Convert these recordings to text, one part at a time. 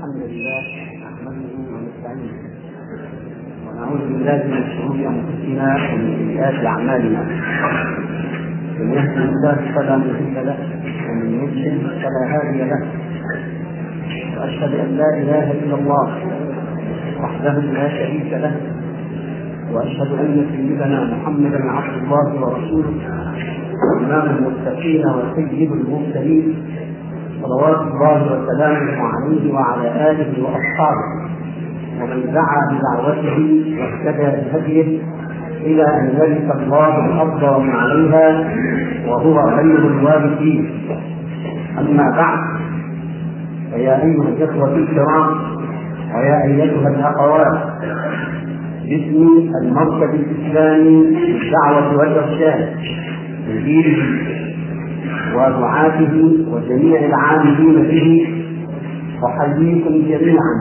الحمد لله نحمده ونستعينه ونعوذ بالله من شرور أنفسنا ومن سيئات أعمالنا. من يهده الله فلا مضل له ومن يضلل فلا هادي له. وأشهد أن لا إله إلا الله وحده لا شريك له. وأشهد أن سيدنا محمدا عبد الله ورسوله إمام المتقين وسيد المرسلين. صلوات الله وسلامه عليه وعلى آله وأصحابه. ومن دعا بدعوته واهتدى بهديه إلى أن يرث الله الأرض ومن عليها وهو خير الوارثين. أما بعد فيا أيها الإخوة الكرام ويا أيتها الاخوات باسم المركز الإسلامي للدعوة والإرشاد مديره ودعاته وجميع العاملين به أحييكم جميعا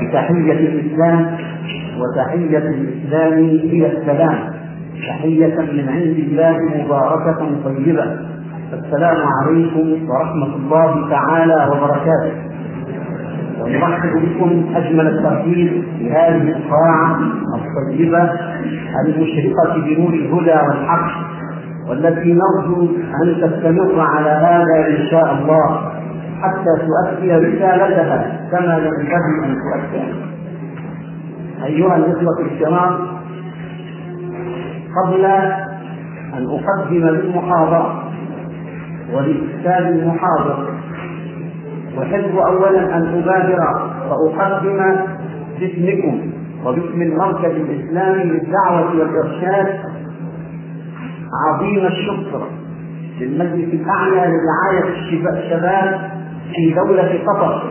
بتحية الإسلام وتحية الإسلام هي السلام. تحية من عند الله مباركة طيبة. السلام عليكم ورحمة الله تعالى وبركاته. ونرحب بكم أجمل الترحيب بهذه القاعة الطيبة المشرقة بنور الهدى والحق. والتي نرجو أن تستمر على هذا إن شاء الله حتى تؤدي رسالتها كما ينبغي أن تؤديها. أيها الإخوة الكرام قبل أن أقدم للمحاضرة ولكتاب المحاضرة أحب اولا أن أبادر فاقدم باسمكم وباسم المركز الإسلامي للدعوة والإرشاد عظيم الشكر للمجلس الأعلى لرعاية الشباب في دولة قطر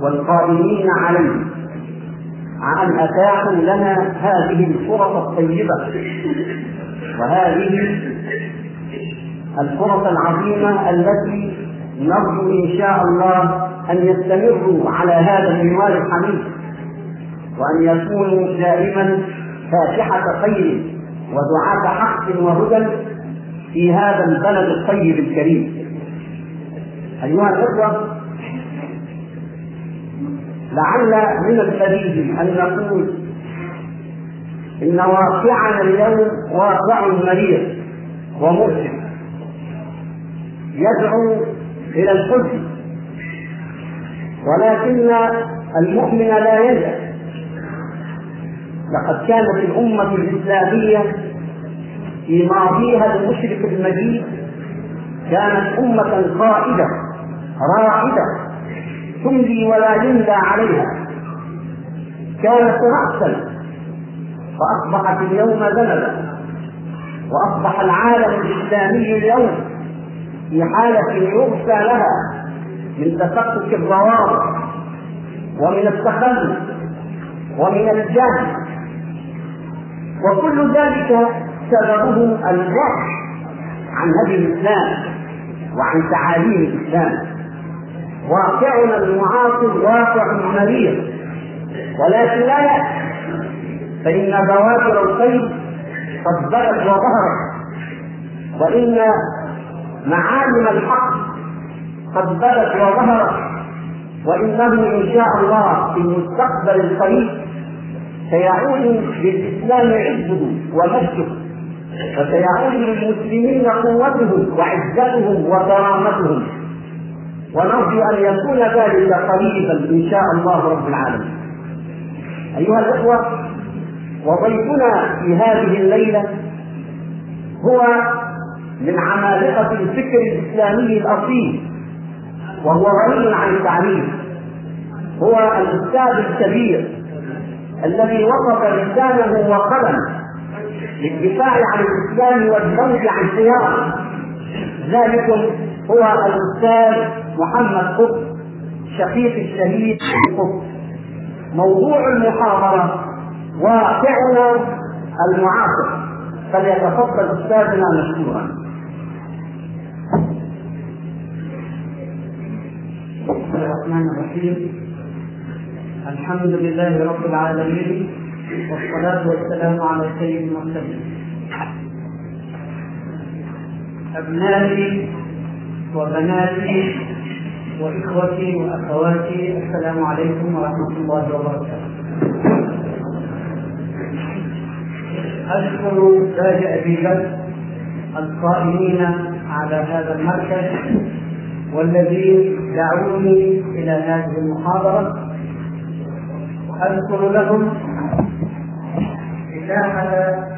والقائمين عليه. عن اتاحوا لنا هذه الفرص الطيبة. وهذه الفرص العظيمة التي نرجو إن شاء الله أن يستمروا على هذا المنوال الحميد. وأن يكونوا دائما فاتحة خير ودعاة حق وهدى في هذا البلد الطيب الكريم. أيها الإخوة لعل من البديهي أن نقول إن واقعنا اليوم واقع مرير ومؤسف يدعو إلى الحزن ولكن المؤمن لا يجأ لقد كانت الأمة الإسلامية في ماضيها المشرك المجيد كانت أمة قائدة رائدة تملي ولا يملى عليها. كانت رأسا فأصبحت اليوم ذنبا وأصبح العالم الإسلامي اليوم في حالة يرثى لها من تفكك الروابط ومن التخلف ومن الجهل. وكل ذلك سببه البعد عن هدي الإسلام وعن تعاليم الإسلام. واقعنا المعاصر واقع مرير ولكن لا يأتي فإن بوادر الخير قد بدت وظهرت. وإن معالم الحق قد بدت وظهرت. وإنه إن شاء الله في المستقبل القريب سيعود للإسلام عزه ومجده. وسيعود للمسلمين قوتهم وعزتهم وكرامتهم. ونرجو أن يكون ذلك قريبا إن شاء الله رب العالمين. أيها الإخوة وضيفنا في هذه الليلة هو من عمالقة الفكر الإسلامي الأصيل وهو غني عن التعريف هو الأستاذ الكبير الذي وقف لسانه وقلمه للدفاع عن الإسلام والذود عن خياره ذلكم هو الأستاذ محمد قطب شقيق الشهيد قطب. موضوع المحاضرة واقعنا المعاصر. فليتفضل أستاذنا مشكورا. بسم الله الرحمن الرحيم. الحمد لله رب العالمين. والصلاة والسلام على سيد المرسلين أبنائي وبناتي وإخوتي وأخواتي السلام عليكم ورحمة الله وبركاته. أشكر تاج أبي بكر القائمين على هذا المركز والذين دعوني إلى هذه المحاضرة أذكر لهم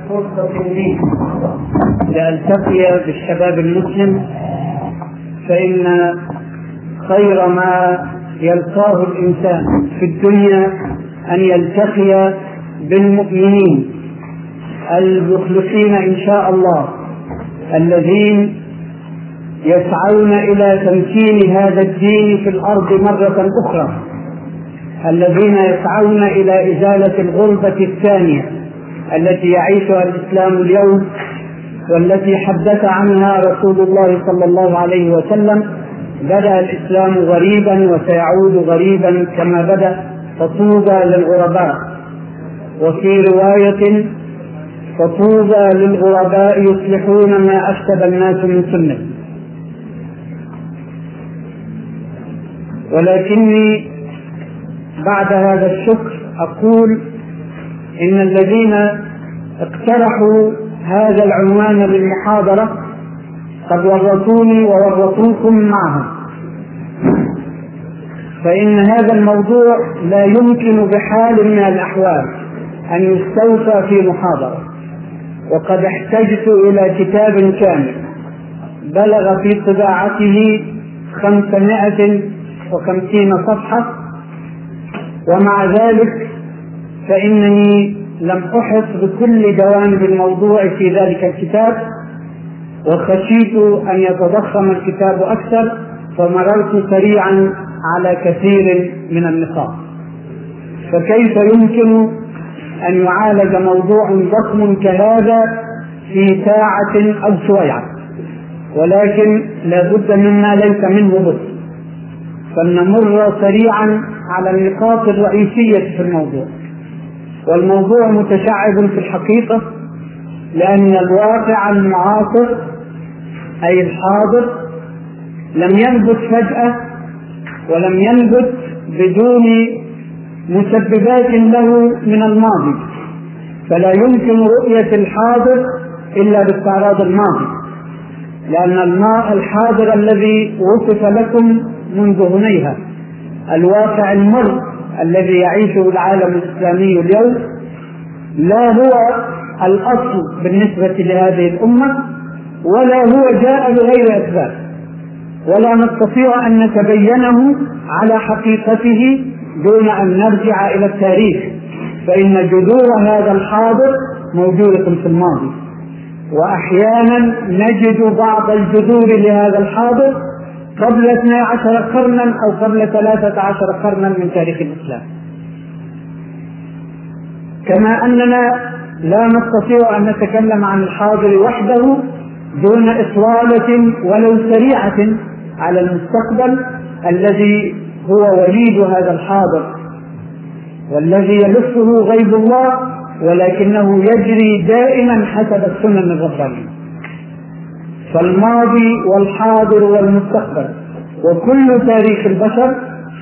فرصة لي لألتقي بالشباب المسلم فإن خير ما يلقاه الإنسان في الدنيا أن يلتقي بالمؤمنين المخلصين إن شاء الله الذين يسعون إلى تمكين هذا الدين في الأرض مرة أخرى الذين يسعون إلى إزالة الغربة الثانية. التي يعيشها الإسلام اليوم والتي حدث عنها رسول الله صلى الله عليه وسلم بدأ الإسلام غريبا وسيعود غريبا كما بدأ فطوبى للغرباء. وفي رواية فطوبى للغرباء يصلحون ما افسد الناس من سنة. ولكني بعد هذا الشكر أقول إن الذين اقترحوا هذا العنوان للمحاضره قد ورطوني وورطوكم معهم. فإن هذا الموضوع لا يمكن بحال من الأحوال أن يستوفى في محاضرة. وقد احتجت إلى كتاب كامل بلغ في طباعته خمسمائة وخمسين صفحة ومع ذلك فإنني لم أحط بكل جوانب الموضوع في ذلك الكتاب وخشيت أن يتضخم الكتاب أكثر فمررت سريعا على كثير من النقاط. فكيف يمكن أن يعالج موضوع ضخم كهذا في ساعة أو سويعة ولكن لا بد مما ليس منه بد. فلنمر سريعا على النقاط الرئيسية في الموضوع. والموضوع متشعب في الحقيقة لأن الواقع المعاصر أي الحاضر لم ينبت فجأة ولم ينبت بدون مسببات له من الماضي. فلا يمكن رؤية الحاضر إلا باستعراض الماضي لأن الماء الحاضر الذي وصف لكم منذ هنيها الواقع المر الذي يعيشه العالم الإسلامي اليوم لا هو الأصل بالنسبة لهذه الأمة ولا هو جاء بغير أسباب. ولا نستطيع أن نتبينه على حقيقته دون أن نرجع إلى التاريخ. فإن جذور هذا الحاضر موجودة في الماضي. وأحيانا نجد بعض الجذور لهذا الحاضر قبل 12 قرنا أو قبل 13 قرنا من تاريخ الإسلام. كما أننا لا نستطيع أن نتكلم عن الحاضر وحده دون إطلالة ولو سريعة على المستقبل الذي هو وليد هذا الحاضر والذي يلفه غيب الله ولكنه يجري دائما حسب السنن الربانية. فالماضي والحاضر والمستقبل وكل تاريخ البشر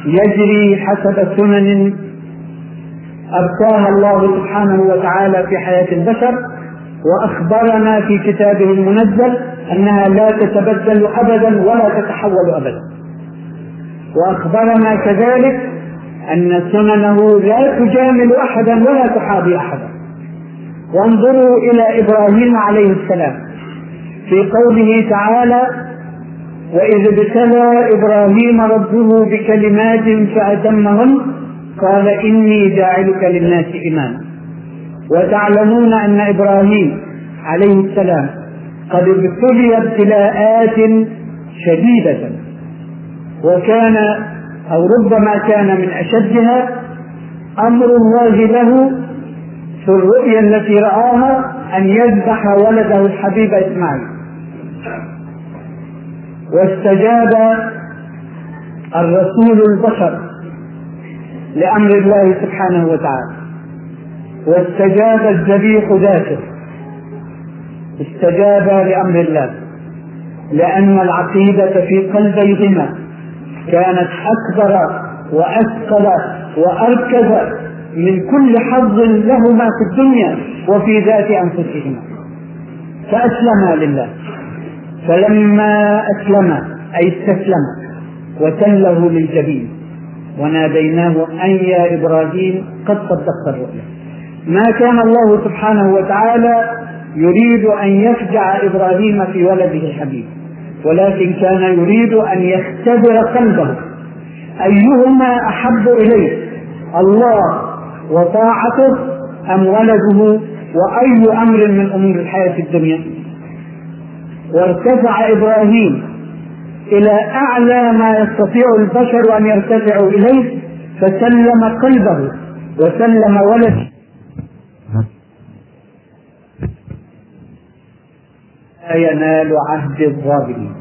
يجري حسب سنن أبقاها الله سبحانه وتعالى في حياة البشر وأخبرنا في كتابه المنزل أنها لا تتبدل ابدا ولا تتحول ابدا. وأخبرنا كذلك أن سننه لا تجامل احدا ولا تحابي احدا. وانظروا إلى إبراهيم عليه السلام. في قوله تعالى واذ ابتلى إبراهيم ربه بكلمات فاتمهن قال اني جاعلك للناس اماما وتعلمون أن إبراهيم عليه السلام قد ابتلي ابتلاءات شديدة وكان أو ربما كان من أشدها أمر الله له في الرؤيا التي رآها أن يذبح ولده الحبيب إسماعيل. واستجاب الرسول البشر لأمر الله سبحانه وتعالى. واستجاب الذبيح ذاته. استجاب لأمر الله. لأن العقيدة في قلبيهما كانت أكبر وأثقل وأركز من كل حظ لهما في الدنيا وفي ذات أنفسهما. فأسلما لله. فلما أسلم أي استسلم وتله للجبين. وناديناه أن يا إبراهيم قد صدقت الرؤيا. ما كان الله سبحانه وتعالى يريد أن يفجع إبراهيم في ولده الحبيب ولكن كان يريد أن يختبر قلبه. أيهما أحب إليه الله وطاعته أم ولده وأي أمر من أمور الحياة الدنيا؟ وارتفع إبراهيم إلى أعلى ما يستطيع البشر أن يرتفعوا إليه فسلم قلبه وسلم ولده. لا ينال عهد الظالمين.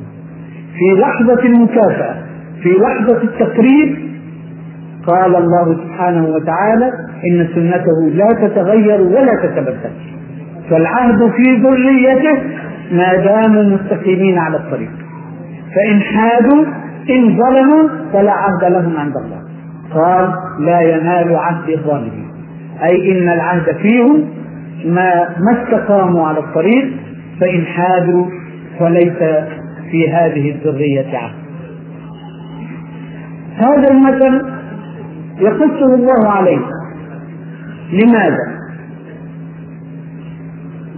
في لحظة المكافأة في لحظة التقريب قال الله سبحانه وتعالى إن سنته لا تتغير ولا تتبدل. فالعهد في ذريته ما داموا مستقيمين على الطريق. فإن حادوا إن ظلموا فلا عهد لهم عند الله. قال لا ينال عهد الظالمين. أي إن العهد فيهم ما ما استقاموا على الطريق فإن حادوا فليس في هذه الذرية عهد. هذا المثل يقصه الله عليه. لماذا؟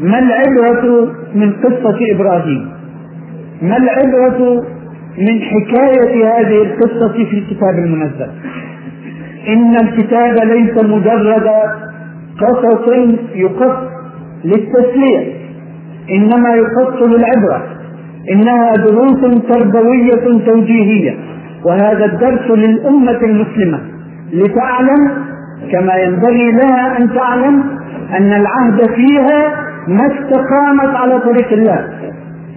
ما العبرة من قصة إبراهيم؟ ما العبرة من حكاية هذه القصة في الكتاب المنزل؟ إن الكتاب ليس مجرد قصص يقص للتسلية إنما يقص للعبرة إنها دروس تربوية توجيهية وهذا الدرس للأمة المسلمة لتعلم كما ينبغي لها أن تعلم أن العهد فيها ما استقامت على طريق الله.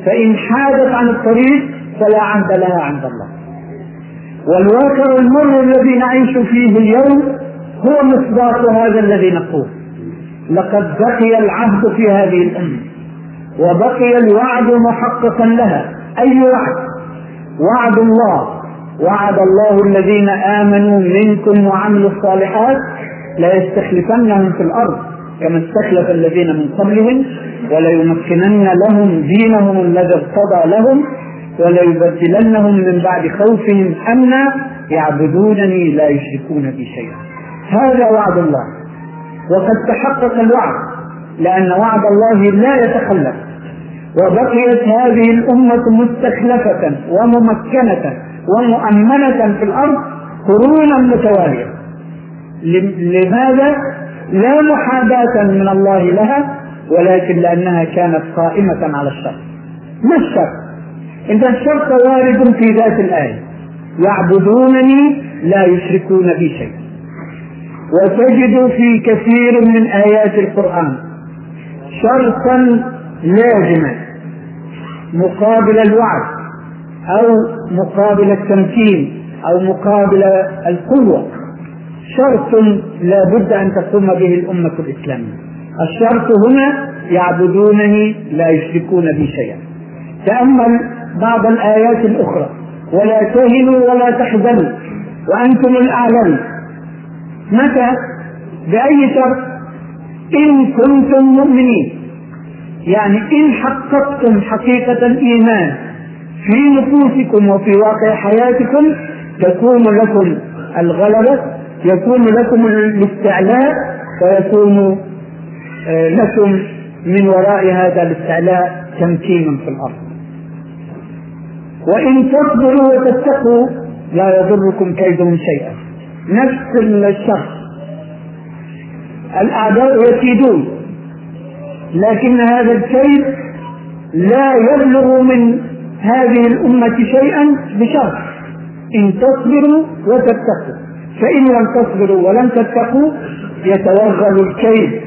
فإن حادت عن الطريق فلا عهد لها عند الله. والواقع المر الذي نعيش فيه اليوم هو مصداق هذا الذي نقول. لقد بقي العهد في هذه الأمة وبقي الوعد محققا لها. أي وعد؟ وعد الله. وعد الله الذين آمنوا منكم وعملوا الصالحات لا يستخلفنهم في الأرض. كما استخلف الذين من قبلهم وليمكنن لهم دينهم الذي ارتضى لهم وليبدلنهم من بعد خوفهم أمنا يعبدونني لا يشركون بي شيئا. هذا وعد الله. وقد تحقق الوعد لأن وعد الله لا يتخلف. وبقيت هذه الأمة مستخلفة وممكنة ومؤمنة في الأرض قرونا متوالية. لماذا؟ لا محاباة من الله لها ولكن لأنها كانت قائمة على الشر. ما الشر؟ إذا الشرط وارد في ذات الآية. يعبدونني لا يشركون بي شيئا. وتجد في كثير من آيات القرآن شرطا لازما مقابل الوعد أو مقابل التمكين أو مقابل القوة. شرط لا بد أن تقوم به الأمة الإسلامية. الشرط هنا يعبدونني لا يشركون بي شيئا. تأمل بعض الآيات الأخرى. ولا تهنوا ولا تحزنوا. وأنتم الأعلون متى؟ بأي شرط؟ إن كنتم مؤمنين. يعني إن حققتم حقيقة الإيمان في نفوسكم وفي واقع حياتكم تكون لكم الغلبة يكون لكم الاستعلاء ويكون آه، لكم من وراء هذا الاستعلاء تمكين في الأرض. وإن تصبروا وتتقوا لا يضركم كيدهم شيئا. نفس الشخص الأعداء يكيدون لكن هذا الكيد لا يبلغ من هذه الأمة شيئا بشرط. إن تصبروا وتتقوا. فإن لم تصبروا ولم تتقوا يتوغل الكيد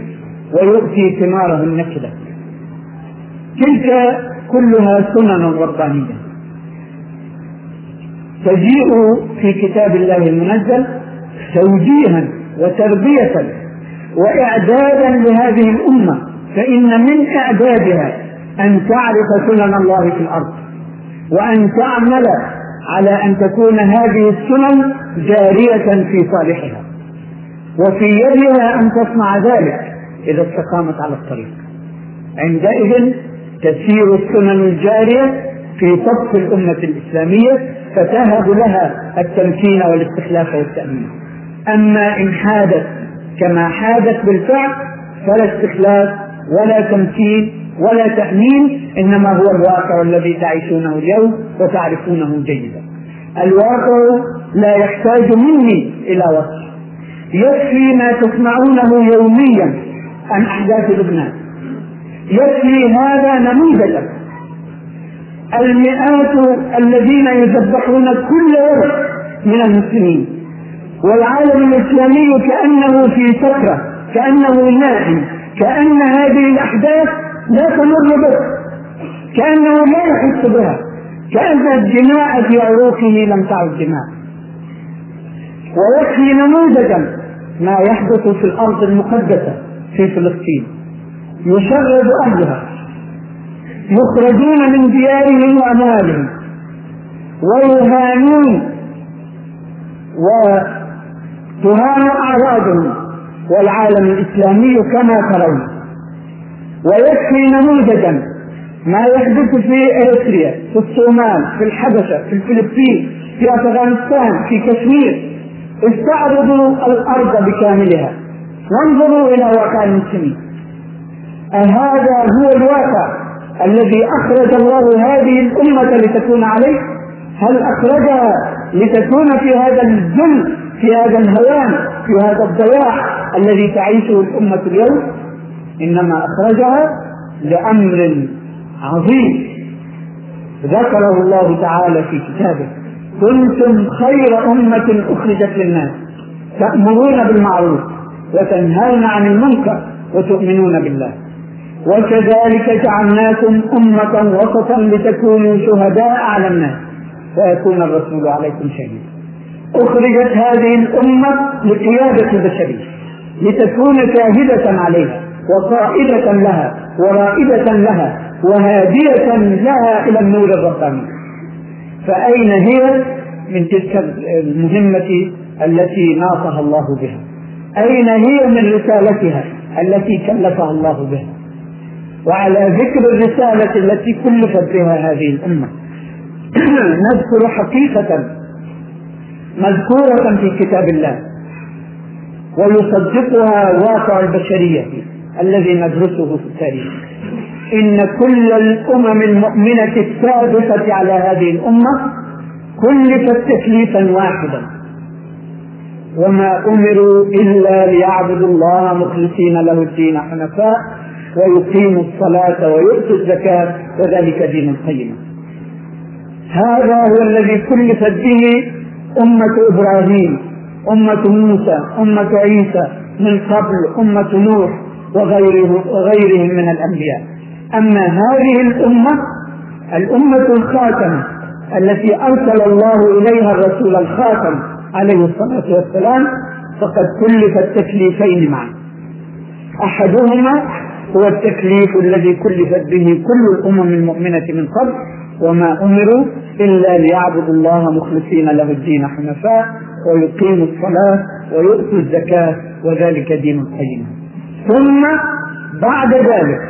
ويؤتي ثماره النكدة. تلك كلها سنن ربانية. تجيء في كتاب الله المنزل توجيها وتربية وإعدادا لهذه الأمة فإن من إعدادها أن تعرف سنن الله في الأرض وأن تعمل على أن تكون هذه السنن جارية في صالحها. وفي يدها أن تصنع ذلك إذا استقامت على الطريق. عندئذ تسير السنن الجارية في صف الأمة الإسلامية فتهب لها التمكين والاستخلاف والتأمين. أما إن حادت كما حادت بالفعل فلا استخلاف ولا تمكين ولا تأمين إنما هو الواقع الذي تعيشونه اليوم وتعرفونه جيدا. الواقع لا يحتاج مني إلى وصف. يكفي ما تسمعونه يوميا عن أحداث لبنان. يكفي هذا نموذجا المئات الذين يذبحون كل يوم من المسلمين والعالم الإسلامي كأنه في سكرة كأنه نائم كأن هذه الأحداث لا تمر به. كأنه لا يحس بها. كأن الدماء في عروقه لم تعد دماء ويكفي نموذجا ما يحدث في الأرض المقدسة في فلسطين. يشرد أهلها. يخرجون من ديارهم وأموالهم. ويهانون. وتهان أعراضهم. والعالم الإسلامي كما ترون. ويكفي نموذجا. ما يحدث في إريتريا في الصومال في الحبشة في الفلبين في أفغانستان في كشمير. استعرضوا الأرض بكاملها. وانظروا إلى واقع المسلمين. أهذا هو الواقع الذي أخرج الله هذه الأمة لتكون عليه؟ هل أخرجها لتكون في هذا الذل في هذا الهوان في هذا الضياع الذي تعيشه الأمة اليوم؟ إنما أخرجها لأمر عظيم. ذكره الله تعالى في كتابه. كنتم خير أمة أخرجت للناس. تأمرون بالمعروف وتنهون عن المنكر وتؤمنون بالله. وكذلك جعلناكم أمة وسطا لتكونوا شهداء على الناس. فيكون الرسول عليكم شهيدا. أخرجت هذه الأمة لقيادة البشرية. لتكون شاهدة عليها. وقائدة لها ورائدة لها وهادية لها إلى النور الرباني فأين هي؟ من تلك المهمة التي ناصها الله بها. أين هي من رسالتها التي كلفها الله بها؟ وعلى ذكر الرسالة التي كلفت بها هذه الأمة. نذكر حقيقة مذكورة في كتاب الله. ويصدقها واقع البشرية. الذي ندرسه في التاريخ. إن كل الأمم المؤمنة السابقة على هذه الأمة كلفت تكليفا واحدا. وما أمروا إلا ليعبدوا الله مخلصين له الدين حنفاء ويقيموا الصلاة ويؤتوا الزكاة وذلك دين القيم. هذا هو الذي كلفت به أمة إبراهيم أمة موسى أمة عيسى من قبل أمة نوح. وغيره وغيرهم من الأنبياء. أما هذه الأمة الأمة الخاتمة التي أرسل الله إليها الرسول الخاتم عليه الصلاة والسلام فقد كلفت تكليفين معا. أحدهما هو التكليف الذي كلفت به كل الأمم المؤمنة من قبل وما أمروا إلا ليعبدوا الله مخلصين له الدين حنفاء ويقيموا الصلاة ويؤتوا الزكاة وذلك دين القيم. ثم بعد ذلك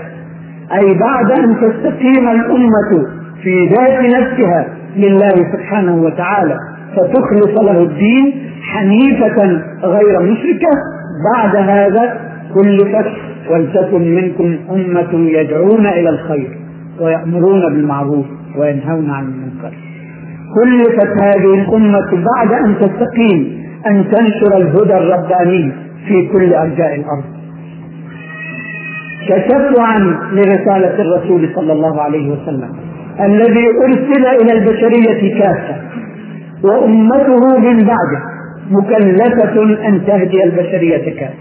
أي بعد أن تستقيم الأمة في ذات نفسها لله سبحانه وتعالى فتخلص له الدين حنيفة غير مشركة. بعد هذا كلفت ولتكن منكم أمة يدعون إلى الخير ويأمرون بالمعروف وينهون عن المنكر. كلفت هذه الأمة بعد أن تستقيم أن تنشر الهدى الرباني في كل أرجاء الأرض. كشفعا لرسالة الرسول صلى الله عليه وسلم الذي أرسل إلى البشرية كافة وأمته من بعده مكلفة أن تهدي البشرية كافة.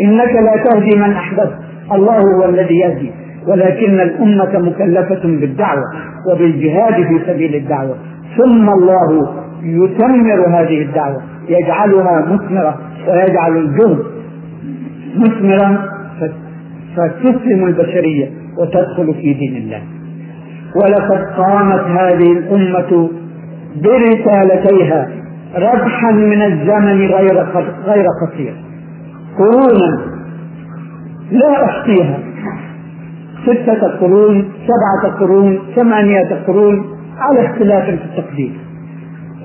إنك لا تهدي من أحببت الله هو الذي يهدي ولكن الأمة مكلفة بالدعوة وبالجهاد في سبيل الدعوة. ثم الله يثمر هذه الدعوة يجعلها مثمرة ويجعل الجهد مثمرا. فتسلم البشرية وتدخل في دين الله. ولقد قامت هذه الأمة برسالتيها ربحا من الزمن غير غير قصير. قرونا لا أحصيها. ستة قرون سبعة قرون ثمانية قرون على اختلاف في التقدير.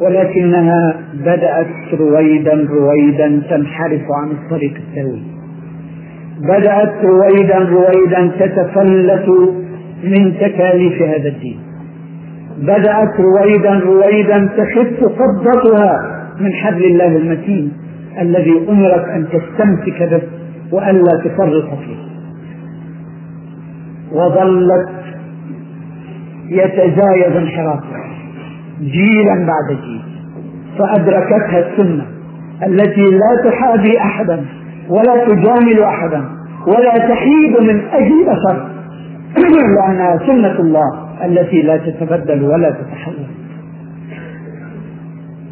ولكنها بدأت رويدا رويدا تنحرف عن الطريق السوي بدأت رويدا رويدا تتفلت من تكاليف هذا الدين. بدأت رويدا رويدا تخف قبضتها من حبل الله المتين الذي أمرت أن تستمسك به وألا تفرط فيه. وظلت يتزايد انحرافها جيلا بعد جيل فأدركتها السنة التي لا تحابي أحدا ولا تجامل أحدا ولا تحيد من أجل أثر. لأنها سنة الله التي لا تتبدل ولا تتحول.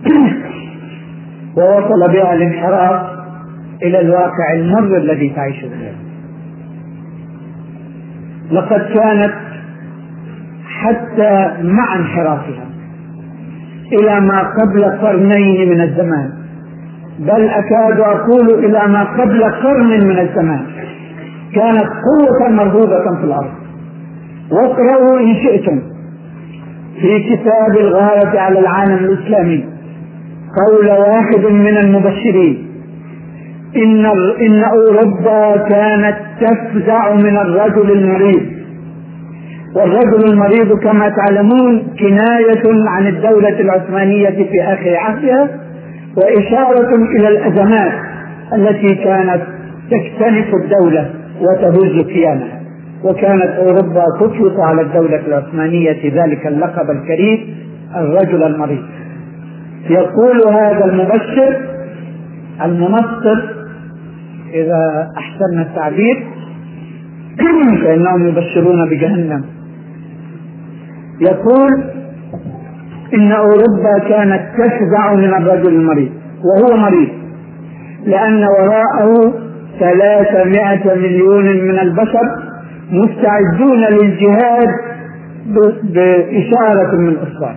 ووصل بها الانحراف إلى الواقع المر الذي تعيشه اليوم لقد كانت حتى مع انحرافها إلى ما قبل قرنين من الزمان. بل أكاد أقول إلى ما قبل قرن من الزمان كانت قوة مرغوبة في الأرض. واقرأوا إن شئتم في كتاب الغاية على العالم الإسلامي قول واحد من المبشرين إن إن أوروبا كانت تفزع من الرجل المريض. والرجل المريض كما تعلمون كناية عن الدولة العثمانية في آخر عهدها وإشارة إلى الأزمات التي كانت تكتنف الدولة وتهز كيانها. وكانت أوروبا تطلق على الدولة العثمانية ذلك اللقب الكريم الرجل المريض. يقول هذا المبشر المنصر إذا أحسن التعبير فإنهم يبشرون بجهنم. يقول إن أوروبا كانت تفزع من الرجل المريض وهو مريض. لأن وراءه ثلاثمائة مليون من البشر مستعدون للجهاد بإشارة من إصبع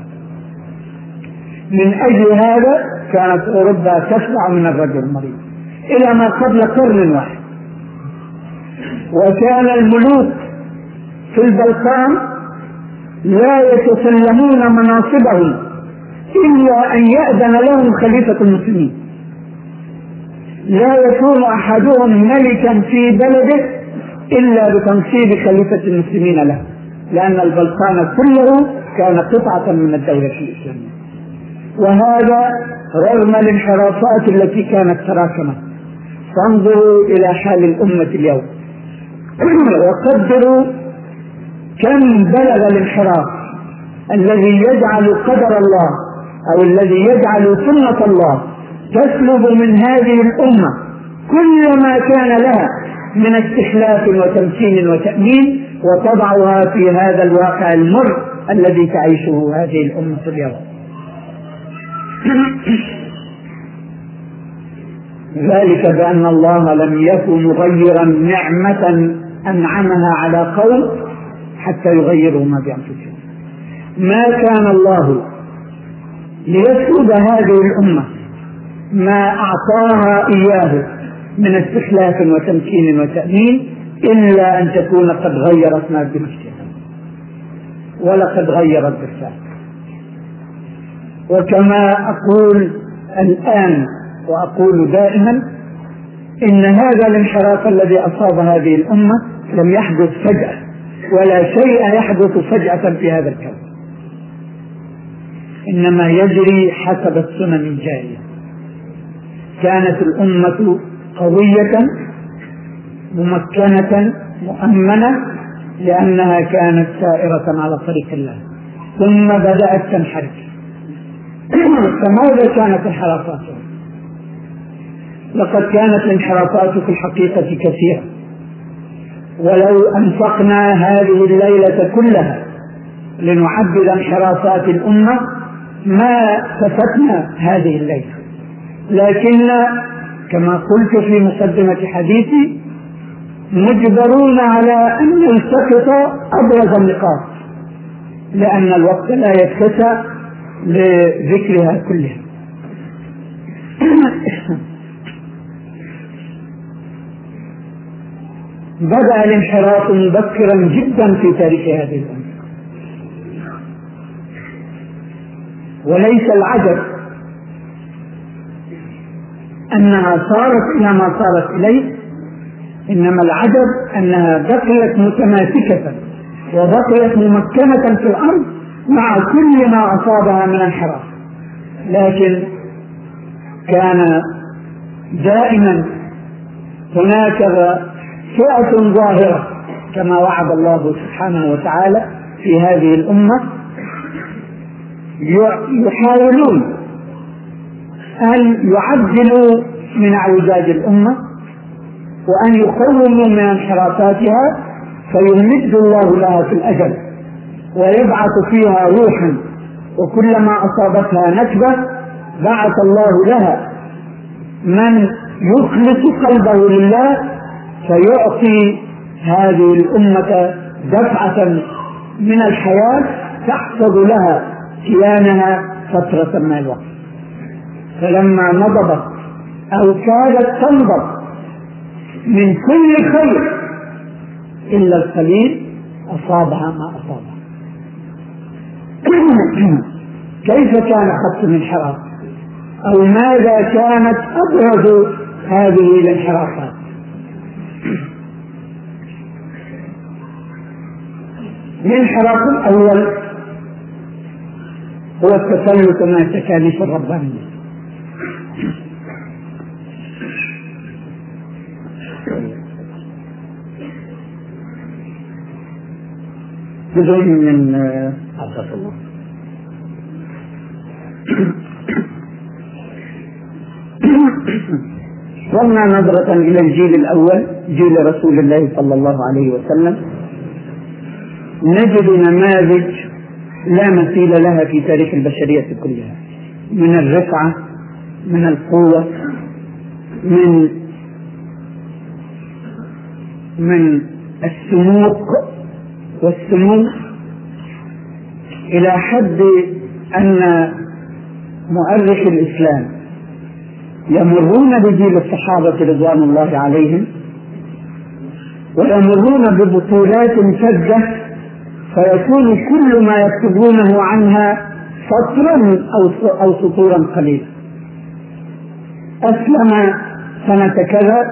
من أجل هذا كانت أوروبا تفزع من الرجل المريض. إلى ما قبل قرن واحد. وكان الملوك في البلقان لا يتسلمون مناصبهم إلا أن يأذن لهم خليفة المسلمين. لا يكون أحدهم ملكا في بلده إلا بتنصيب خليفة المسلمين له لأن البلقان كله كان قطعة من الدولة الإسلامية. وهذا رغم الانحرافات التي كانت تراكمت. فانظروا إلى حال الأمة اليوم. وقدروا كم بلغ الانحراف الذي يجعل قدر الله أو الذي يجعل سنة الله تسلب من هذه الأمة كل ما كان لها من استخلاف وتمكين وتأمين وتضعها في هذا الواقع المر الذي تعيشه هذه الأمة اليوم. ذلك بأن الله لم يكن مغيرا نعمة أنعمها على قوم حتى يغيروا ما بأنفسهم. ما كان الله ليسلب هذه الأمة ما أعطاها إياه من استخلاف وتمكين وتأمين إلا أن تكون قد غيرت ما بنفسها. ولقد غيرت بالفعل. وكما أقول الآن وأقول دائما إن هذا الانحراف الذي أصاب هذه الأمة لم يحدث فجأة. ولا شيء يحدث فجأة في هذا الكون. إنما يجري حسب السنن الجارية. كانت الأمة قوية ممكنة مؤمنة لأنها كانت سائرة على طريق الله. ثم بدأت تنحرف. فماذا كانت انحرافاتها؟ لقد كانت الانحرافات في الحقيقة كثيرة. ولو أنفقنا هذه الليلة كلها لنعبد انحرافات الأمة ما كفتنا هذه الليلة. لكن كما قلت في مقدمة حديثي مجبرون على أن نلتقط أبرز النقاط لأن الوقت لا يتسع لذكرها كلها. بدأ الانحراف مبكرا جدا في تاريخ هذه الأمة. وليس العجب أنها صارت إلى ما صارت إليه إنما العجب أنها بقيت متماسكة وبقيت ممكنة في الأرض مع كل ما أصابها من انحراف. لكن كان دائما هناك فئة ظاهرة كما وعد الله سبحانه وتعالى في هذه الأمة. يحاولون أن يعدلوا من أعوجاج الأمة وأن يقوموا من انحرافاتها فيمد الله لها في الأجل ويبعث فيها روحا وكلما أصابتها نكبة بعث الله لها. من يخلص قلبه لله فيعطي هذه الأمة دفعة من الحياة تحفظ لها كيانها فترة من الوقت. فلما نضبت أو كادت تنضب من كل خير إلا القليل أصابها ما أصابها. كيف كان خط الانحراف؟ أو ماذا كانت أبرز هذه الانحرافات؟ الانحراف الأول هو التسلط من التكاليف الربانية. بدون من عبد الله. صرنا نظرة إلى الجيل الأول جيل رسول الله صلى الله عليه وسلم. نجد نماذج لا مثيل لها في تاريخ البشرية كلها. من الرفعة من القوة من من السموق والسمو إلى حد أن مؤرخ الإسلام يمرون بجيل الصحابة رضوان الله عليهم ويمرون ببطولات فجة فيكون كل ما يكتبونه عنها سطرا أو أو سطورا قليلا. أسلم سنة كذا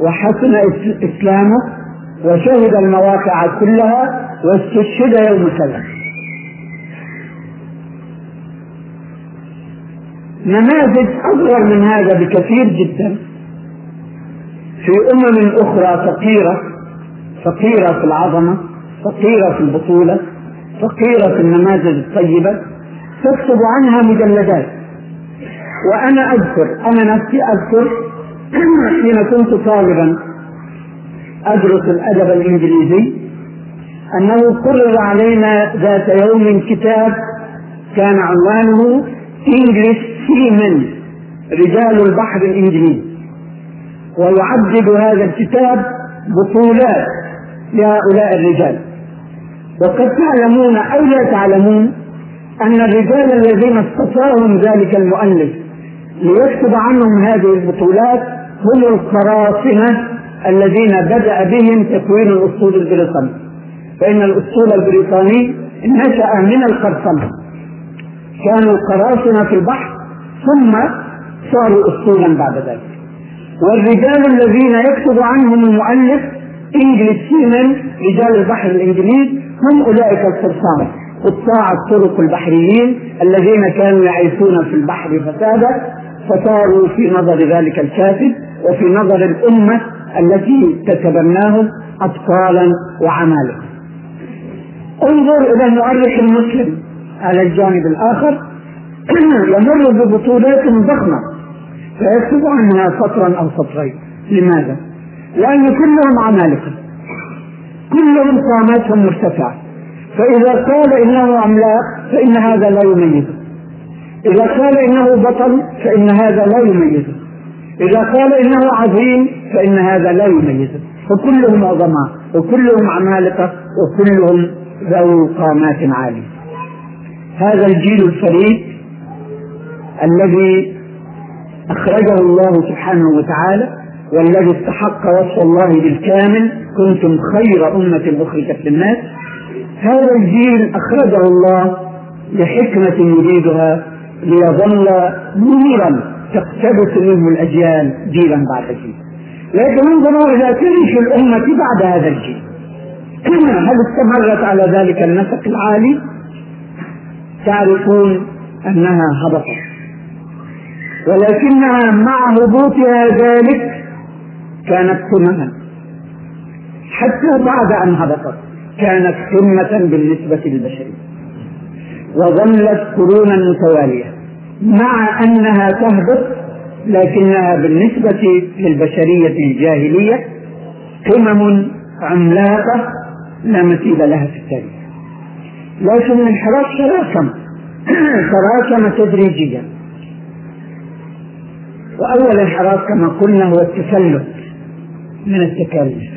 وحسن إسلامه وشهد المواقع كلها واستشهد يوم كذا. نماذج أصغر من هذا بكثير جدا. في أمم أخرى فقيرة فقيرة في العظمة فقيرة في البطولة فقيرة في النماذج الطيبة تكتب عنها مجلدات. وأنا أذكر أنا نفسي أذكر حين كنت طالبا أدرس الأدب الإنجليزي أنه قرر علينا ذات يوم كتاب كان عنوانه English Seamen رجال البحر الإنجليزي ويعدد هذا الكتاب بطولات لهؤلاء الرجال. وقد تعلمون أو لا تعلمون أن الرجال الذين اصطفاهم ذلك المؤلف ليكتب عنهم هذه البطولات هم القراصنة الذين بدأ بهم تكوين الأسطول البريطاني. فإن الأسطول البريطاني نشأ من القرصنة. كانوا قراصنة في البحر ثم صاروا أسطولا بعد ذلك. والرجال الذين يكتب عنهم المؤلف إنجليز سيمن رجال البحر الإنجليز هم أولئك القرصان قطاع الطرق البحريين الذين كانوا يعيشون في البحر فسادا فصاروا في نظر ذلك الكاتب وفي نظر الأمة التي تتبناهم اطفالا وعمالقه انظر إلى المؤرخ المسلم على الجانب الآخر. يمر ببطولات ضخمة. فيكتب عنها سطرا أو سطرين. لماذا؟ لأن كلهم عمالقة. كلهم قاماتهم مرتفعة. فإذا قال إنه عملاق فإن هذا لا يميزه. إذا قال إنه بطل فإن هذا لا يميزه. إذا قال إنه عظيم فإن هذا لا يميزه. فكلهم عظماء وكلهم عمالقة وكلهم ذو قامات عالية. هذا الجيل الفريد الذي أخرجه الله سبحانه وتعالى والذي استحق وصف الله بالكامل كنتم خير أمة أخرجت للناس. هذا الجيل أخرجه الله لحكمة يريدها ليظل نورا تقتبس منه الأجيال جيلا بعد جيل لكن انظروا إلى تاريخ الأمة بعد هذا الجيل. هل استمرت على ذلك النسق العالي؟ تعرفون أنها هبطت. ولكنها مع هبوطها ذلك كانت قمما حتى بعد أن هبطت كانت قمة بالنسبة للبشرية وظلت قرونا متوالية. مع أنها تهبط لكنها بالنسبة للبشرية الجاهلية قمم عملاقة لا مثيل لها في التاريخ. لكن الانحراف تراكم تراكم تدريجيا. وأول انحراف كما قلنا هو التفلت من التكاليف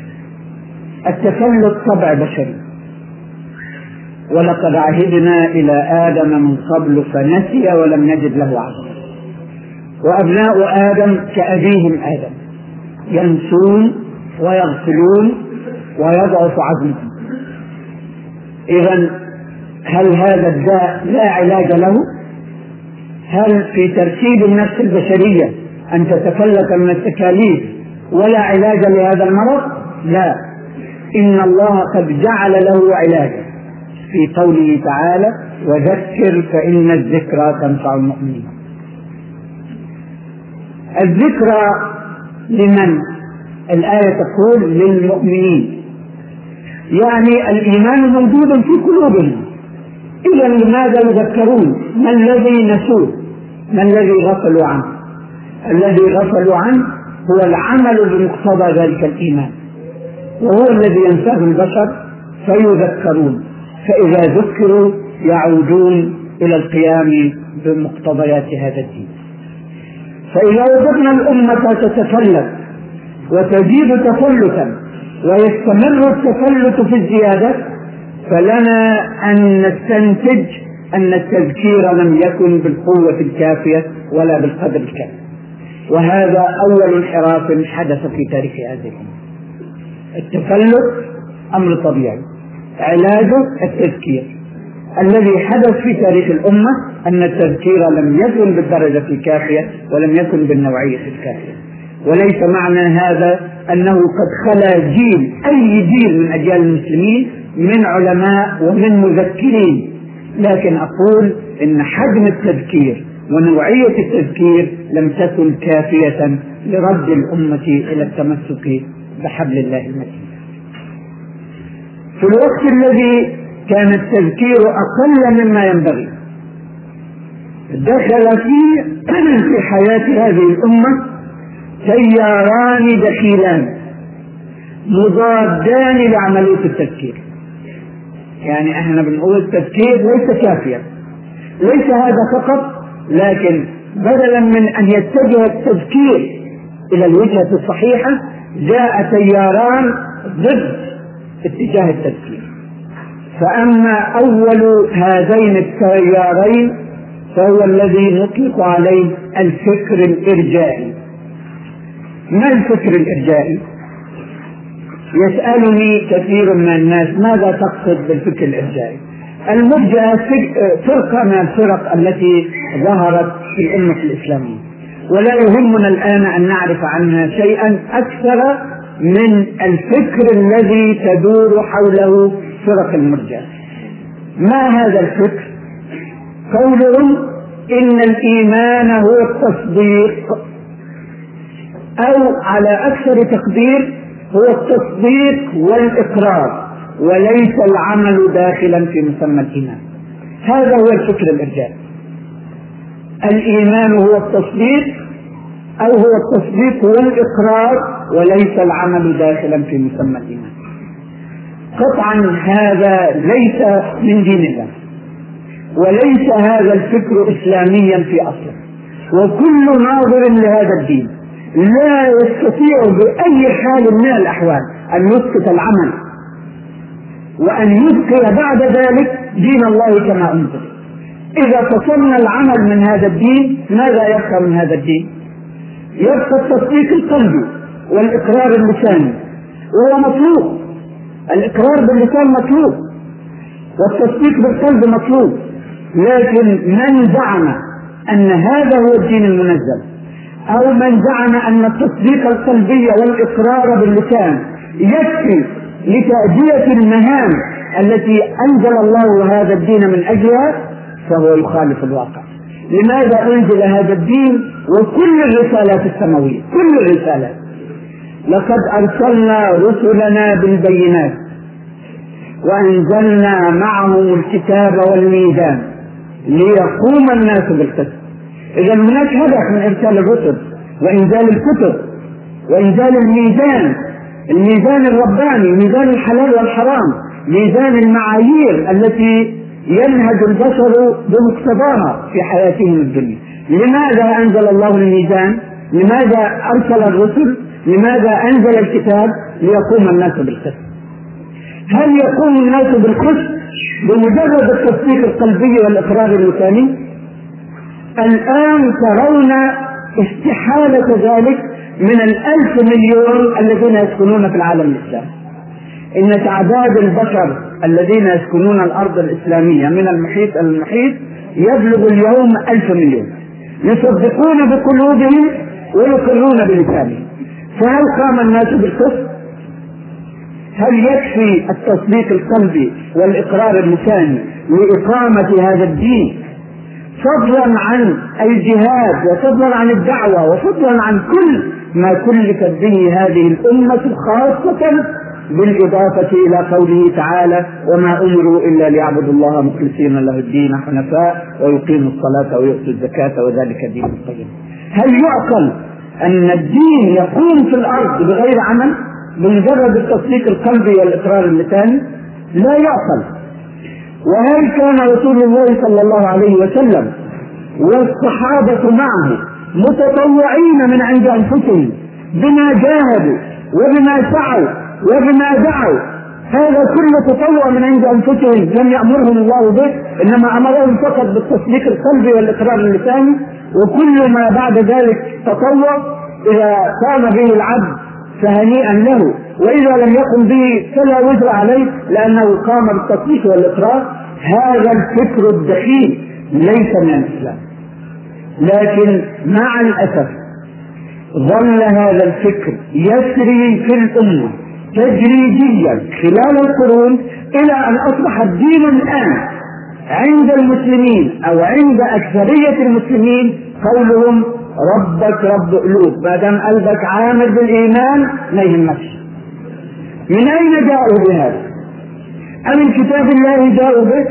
التفلت طبع بشري ولقد عهدنا إلى آدم من قبل فنسي ولم نجد له عزما وأبناء آدم كأبيهم آدم. ينسون ويغفلون ويضعف عزمهم إذا هل هذا الداء لا علاج له؟ هل في ترتيب النفس البشرية أن تتفلت من التكاليف ولا علاج لهذا المرض؟ لا. إن الله قد جعل له علاجا. في قوله تعالى وذكر فإن الذكرى تنفع المؤمنين. الذكرى لمن؟ الآية تقول للمؤمنين. يعني الإيمان موجود في قلوبهم. إذا لماذا يذكرون؟ ما الذي نسوه؟ ما الذي غفلوا عنه؟ الذي غفلوا عنه هو العمل بمقتضى ذلك الإيمان. وهو الذي ينساه البشر فيذكرون فإذا ذكروا يعودون إلى القيام بمقتضيات هذا الدين. فإذا وجدنا الأمة تتفلت وتزيد تفلتا ويستمر التفلت في الزيادة فلنا أن نستنتج أن التذكير لم يكن بالقوة الكافية ولا بالقدر الكافي. وهذا أول انحراف حدث في تاريخ هذه الأمة. التفلت أمر طبيعي. علاجه التذكير. الذي حدث في تاريخ الأمة أن التذكير لم يكن بالدرجة الكافية ولم يكن بالنوعية الكافية. وليس معنى هذا أنه قد خلا جيل أي جيل من أجيال المسلمين من علماء ومن مذكرين. لكن أقول إن حجم التذكير ونوعية التذكير لم تكن كافية لرد الأمة إلى التمسك بحبل الله المتين. في الوقت الذي كان التذكير أقل مما ينبغي دخل في في حياة هذه الأمة تياران دخيلان مضادان لعملية التفكير يعني إحنا بنقول التفكير ليس كافيا ليس هذا فقط لكن بدلا من أن يتجه التفكير إلى الوجهة الصحيحة جاء تياران ضد اتجاه التفكير فأما أول هذين التيارين فهو الذي نطلق عليه الفكر الإرجائي ما الفكر الإرجائي؟ يسألني كثير من الناس ماذا تقصد بالفكر الإرجائي؟ المرجئة فرقة من الفرق التي ظهرت في الأمة الإسلامية. ولا يهمنا الآن أن نعرف عنها شيئا أكثر من الفكر الذي تدور حوله فرق المرجئة ما هذا الفكر؟ قولهم إن الإيمان هو التصديق أو على أكثر تقدير هو التصديق والإقرار. وليس العمل داخلا في مسمى الإيمان. هذا هو الفكر الإرجائي الإيمان هو التصديق أو هو التصديق والإقرار وليس العمل داخلا في مسمى الإيمان. قطعا هذا ليس من دين الله وليس هذا الفكر إسلاميا في أصله. وكل ناظر لهذا الدين لا يستطيع بأي حال من الأحوال أن يسقط العمل وأن يبقي بعد ذلك دين الله كما أنزل. إذا فصلنا العمل من هذا الدين ماذا يبقى من هذا الدين؟ يبقى التصديق القلبي والإقرار اللساني وهو مطلوب. الإقرار باللسان مطلوب. والتصديق بالقلب مطلوب. لكن من زعم أن هذا هو الدين المنزل؟ أو من زعم أن التصديق القلبي والإقرار باللسان يكفي لتأدية المهام التي أنزل الله هذا الدين من أجلها فهو يخالف الواقع. لماذا أنزل هذا الدين وكل الرسالات السماوية؟ كل الرسالات. لقد أرسلنا رسلنا بالبينات وأنزلنا معهم الكتاب والميزان ليقوم الناس بالقسط. إذا هناك هدف من إرسال الرسل وإنزال الكتب وإنزال الميزان الميزان الرباني ميزان الحلال والحرام ميزان المعايير التي ينهج البشر بمقتضاها في حياتهم الدنيا. لماذا أنزل الله الميزان؟ لماذا أرسل الرسل؟ لماذا أنزل الكتاب ليقوم الناس بالقسط؟ هل يقوم الناس بالقسط بمجرد التصديق القلبي والإقرار اللساني الآن ترون استحالة ذلك من الألف مليون الذين يسكنون في العالم الإسلامي. إن تعداد البشر الذين يسكنون الأرض الإسلامية من المحيط إلى المحيط يبلغ اليوم ألف مليون. يصدقون بقلوبهم ويقرون بلسانهم. فهل قام الناس بالكفر؟ هل يكفي التصديق القلبي والإقرار اللساني لإقامة هذا الدين فضلا عن الجهاد وفضلا عن الدعوة وفضلا عن كل ما كلفت به هذه الأمة خاصة بالإضافة إلى قوله تعالى وما أمروا إلا ليعبدوا الله مخلصين له الدين حنفاء ويقيموا الصلاة ويؤتوا الزكاة وذلك دين القيم. هل يعقل أن الدين يقوم في الأرض بغير عمل؟ بمجرد التصديق القلبي والإقرار اللساني لا يعقل. وهل كان رسول الله صلى الله عليه وسلم والصحابة معه متطوعين من عند أنفسهم بما جاهدوا وبما سعوا وبما دعوا؟ هذا كله تطوع من عند أنفسهم لم يأمرهم الله به إنما أمرهم فقط بالتصديق القلبي والإقرار اللساني وكل ما بعد ذلك تطوع إذا قام به العبد فهنيئا له. وإذا لم يقم به فلا وزر عليه لأنه قام بالتصديق والاقرار هذا الفكر الدخيل ليس من الإسلام. لكن مع الأسف ظل هذا الفكر يسري في الأمة تدريجيا خلال القرون إلى أن أصبح الدين الآن عند المسلمين أو عند أكثرية المسلمين قولهم ربك رب قلوب ما دام قلبك عامر بالإيمان ما يهمكش. من أين جاءوا بهذا؟ أمن كتاب الله جاءوا به؟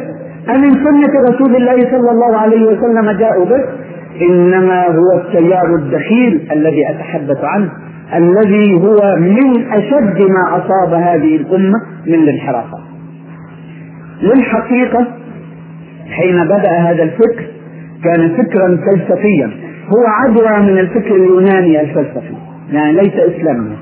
أمن سنة رسول الله صلى الله عليه وسلم جاءوا به؟ إنما هو التيار الدخيل الذي أتحدث عنه الذي هو من أشد ما أصاب هذه الأمة من الانحرافات للحقيقة حين بدأ هذا الفكر كان فكرا فلسفيا هو عدوى من الفكر اليوناني الفلسفي يعني ليس إسلاميا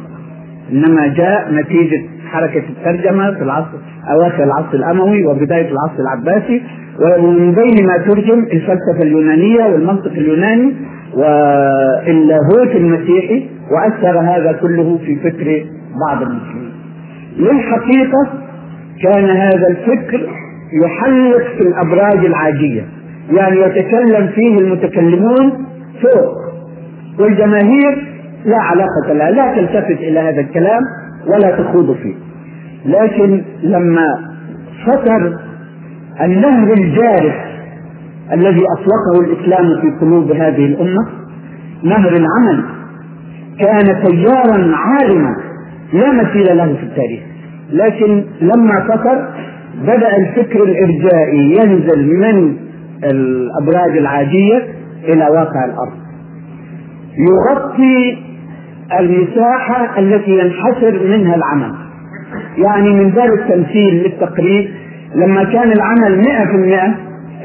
إنما جاء نتيجة حركة الترجمة في العصر أواخر العصر الأموي وبداية العصر العباسي ومن بين ما ترجم الفلسفة اليونانية والمنطق اليوناني واللاهوت المسيحي وأثر هذا كله في فكر بعض المسلمين. للحقيقة كان هذا الفكر يحلق في الأبراج العاجية يعني يتكلم فيه المتكلمون فوق والجماهير لا علاقة لها لا تلتفت إلى هذا الكلام ولا تخوض فيه. لكن لما فتر النهر الجارف الذي أطلقه الإسلام في قلوب هذه الأمة نهر العمل كان تيارا عالما لا مثيل له في التاريخ. لكن لما فتر بدأ الفكر الإرجائي ينزل من الأبراج العادية إلى واقع الأرض. يغطي المساحة التي ينحسر منها العمل. يعني من باب التمثيل للتقريب لما كان العمل مئة في المئة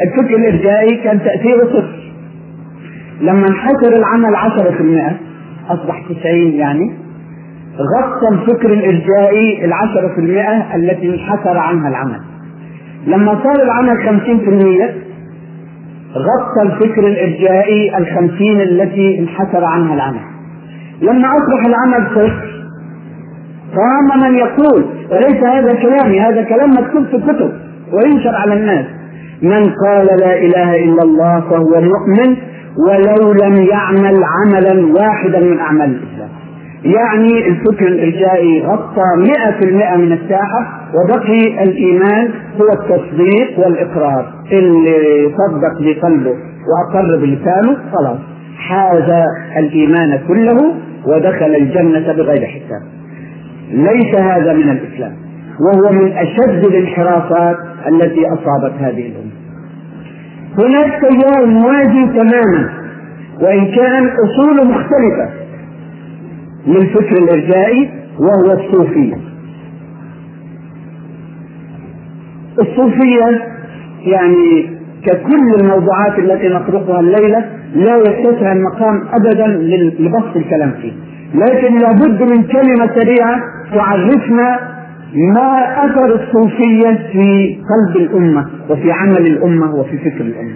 الفكر الإرجائي كان تأثيره صفر. لما انحسر العمل عشرة في المئة أصبح تسعين يعني غطى الفكر الإرجائي في المئة التي انحسر عنها العمل. لما صار العمل خمسين في المية غطى الفكر الإرجائي الخمسين التي انحسر عنها العمل. لما أصبح العمل صفر قام من يقول وليس هذا كلامي هذا كلام مكتوب في الكتب وينشر على الناس. من قال لا إله إلا الله فهو مؤمن ولو لم يعمل عملا واحدا من أعمال الإسلام. يعني الفكر الإرجائي غطى مئة في المئة من الساحة وبقي الإيمان هو التصديق والإقرار. اللي صدق بقلبه وأقر بلسانه خلاص. حاز الإيمان كله ودخل الجنة بغير حساب. ليس هذا من الإسلام وهو من أشد الانحرافات التي أصابت هذه الأمة. هناك تيار موازي تماما وإن كان أصوله مختلفة للفكر الإرجائي وهو الصوفية الصوفية يعني ككل الموضوعات التي نطرقها الليلة لا يتسع المقام أبدا لبسط الكلام فيه. لكن لابد من كلمة سريعة تعرفنا ما أثر الصوفية في قلب الأمة وفي عمل الأمة وفي فكر الأمة.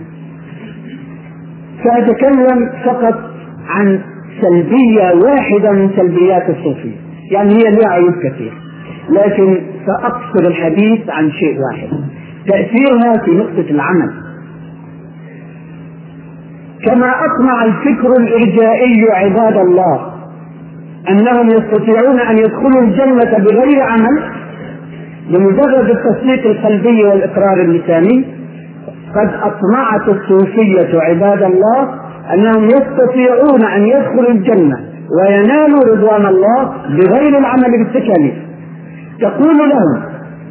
سأتكلم فقط عن سلبية واحدة من سلبيات الصوفية. يعني هي لها عيوب كثير لكن سأقصر الحديث عن شيء واحد. تأثيرها في نقطة العمل. كما أقنع الفكر الإرجائي عباد الله أنهم يستطيعون أن يدخلوا الجنة بغير عمل بمجرد التصديق القلبي والإقرار اللساني. قد أطمعت الصوفية عباد الله أنهم يستطيعون أن يدخلوا الجنة وينالوا رضوان الله بغير العمل بالتكاليف تقول لهم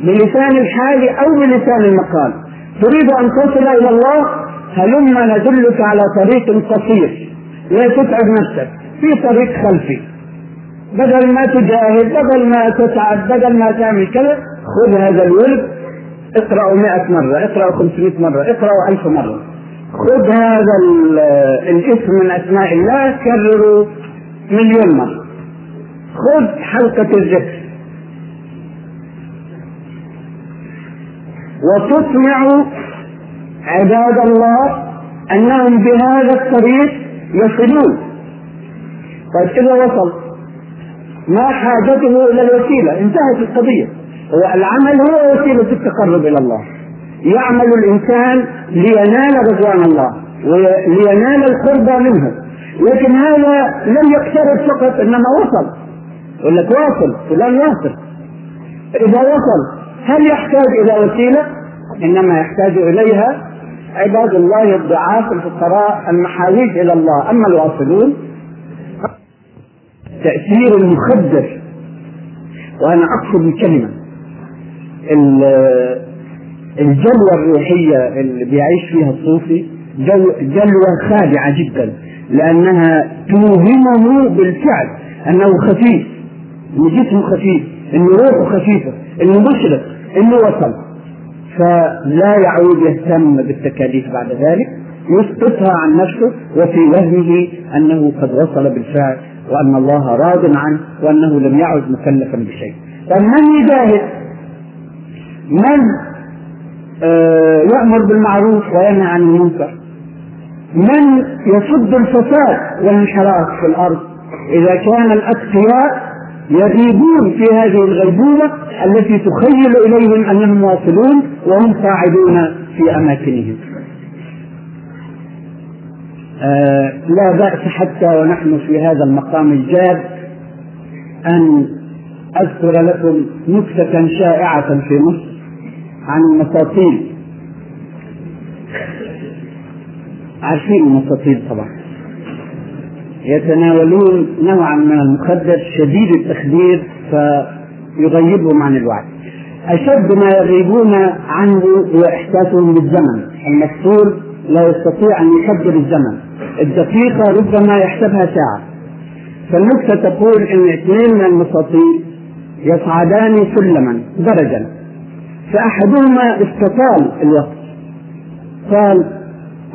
بلسان الحال أو بلسان المقال تريد أن تصل إلى الله؟ هلما ندلك على طريق قصير لا تتعب نفسك في طريق خلفي. بدل ما تجاهد بدل ما تتعب بدل ما تعمل كذا خذ هذا الورد اقرأه مئة مرة اقرأه خمسمائة مرة اقرأه ألف مرة. خذ هذا الاسم من أسماء الله كرره مليون مرة. خذ حلقة الذكر. وتسمع عباد الله أنهم بهذا الطريق يصلون. طيب إذا وصل ما حاجته إلى الوسيلة؟ انتهت القضية. العمل هو وسيلة التقرب إلى الله. يعمل الإنسان لينال رضوان الله ولينال القرب منه. لكن هذا لم يقترب فقط إنما وصل. يقول لك واصل فلان واصل. إذا وصل هل يحتاج إلى وسيلة؟ إنما يحتاج إليها عباد الله الضعاف الفقراء المحاويج إلى الله. أما الواصلون تأثير المخدر وأنا أقصد الكلمة. الجلوة الروحية اللي بيعيش فيها الصوفي جلوة خادعة جدا لأنها توهمه بالفعل أنه خفيف. إن جسمه خفيف إن روحه خفيفة إنه مشرق إنه وصل فلا يعود يهتم بالتكاليف بعد ذلك يسقطها عن نفسه وفي وهمه أنه قد وصل بالفعل وأن الله راض عنه وأنه لم يعد مكلفا بشيء. فمن يجاهد؟ من آه يأمر بالمعروف وينهى عن المنكر؟ من يصد الفساد والانحراف في الأرض؟ إذا كان الأتقياء يغيبون في هذه الغيبوبة التي تخيل إليهم أنهم واصلون وهم قاعدون في أماكنهم. آه لا بأس حتى ونحن في هذا المقام الجاد أن أذكر لكم نكتة شائعة في مصر عن المساطيل عارفين المساطيل طبعا. يتناولون نوعا من المخدر شديد التخدير فيغيبهم عن الوعي أشد ما يغيبون عنه هو إحساسهم بالزمن. المسطول لا يستطيع أن يقدر الزمن. الدقيقة ربما يحسبها ساعة. فالنكتة تقول أن اثنين من المساطيل يصعدان سلما درجا. فأحدهما استطال الوقت. قال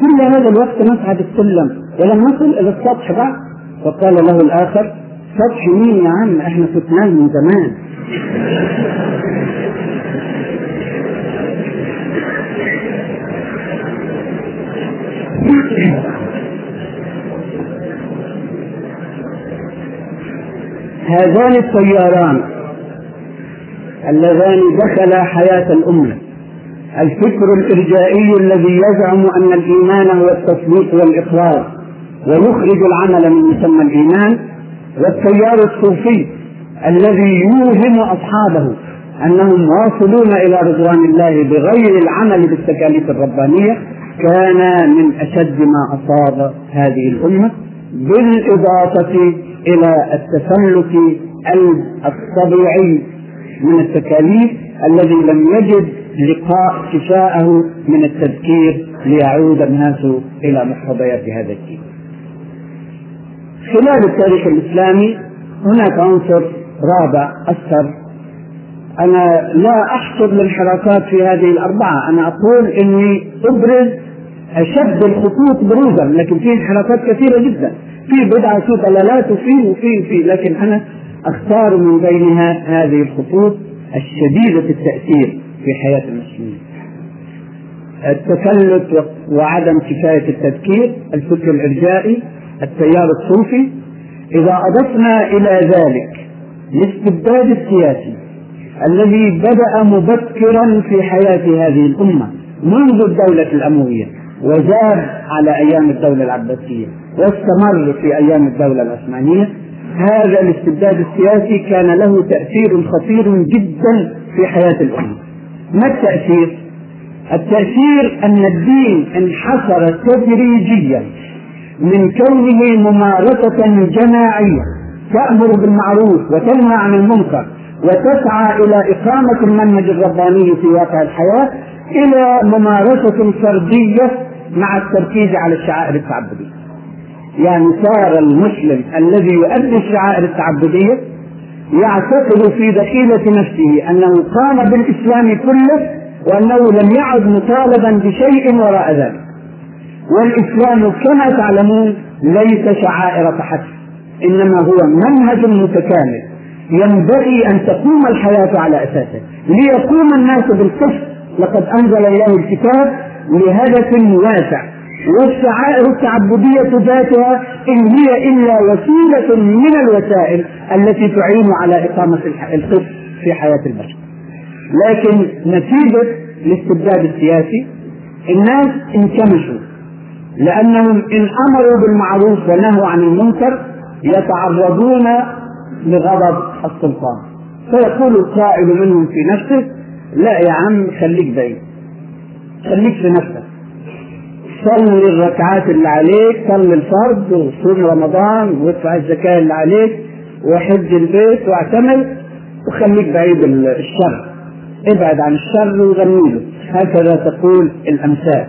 كل هذا الوقت نصعد السلم. ولم نصل إلى السطح بقى فقال له الآخر سطح مين يا عم؟ إحنا فتناه من زمان. هذان التياران اللذان دخلا حياة الأمة. الفكر الإرجائي الذي يزعم أن الإيمان هو التصديق والإخلاص ويخرج العمل من مسمى الإيمان والتيار الصوفي الذي يوهم أصحابه أنهم واصلون إلى رضوان الله بغير العمل بالتكاليف الربانية كان من أشد ما أصاب هذه الأمة بالإضافة إلى التسلط الطبيعي من التكاليف الذي لم يجد لقاء شفاءه من التذكير ليعود الناس إلى مقتضيات هذا الدين. خلال التاريخ الإسلامي هناك عنصر رابع أثر أنا لا أحصر الانحرافات في هذه الأربعة. أنا أقول إني أبرز أشد الخطوط بروزا لكن في انحرافات كثيرة جدا. في بدعة في ضلالات وفي وفي وفي. لكن أنا أختار من بينها هذه الخطوط الشديدة التأثير في حياة المسلمين. التفلت وعدم كفاية التذكير الفكر الإرجائي التيار الصوفي إذا أضفنا إلى ذلك الاستبداد السياسي الذي بدأ مبكرا في حياة هذه الأمة منذ الدولة الأموية وزاد على أيام الدولة العباسية واستمر في أيام الدولة العثمانية هذا الاستبداد السياسي كان له تأثير خطير جدا في حياة الأمة ما التأثير؟ التأثير أن الدين انحصر تدريجيا من كونه ممارسة جماعية تأمر بالمعروف وتنهى عن المنكر وتسعى إلى إقامة المنهج الرباني في واقع الحياة إلى ممارسة فردية مع التركيز على الشعائر التعبدية. يعني صار المسلم الذي يؤدي الشعائر التعبدية يعتقد في دخيلة نفسه أنه قام بالإسلام كله وأنه لم يعد مطالبا بشيء وراء ذلك. والإسلام كما تعلمون ليس شعائر فحسب إنما هو منهج متكامل ينبغي أن تقوم الحياة على أساسه. ليقوم الناس بالقسط لقد أنزل الله الكتاب لهدف واسع والشعائر التعبدية ذاتها إن هي إلا وسيلة من الوسائل التي تعين على إقامة القسط في حياة البشر. لكن نتيجة الاستبداد السياسي الناس انكمشوا. لأنهم إن أمروا بالمعروف ونهوا عن المنكر يتعرضون لغضب السلطان. فيقول القائل منهم في نفسه لا يا عم خليك بعيد. خليك في نفسك. صلي الركعات اللي عليك صلي الفرض وصوم رمضان وادفع الزكاة اللي عليك وحج البيت واعتمل وخليك بعيد الشر. ابعد عن الشر وغني له. هكذا تقول الأمثال.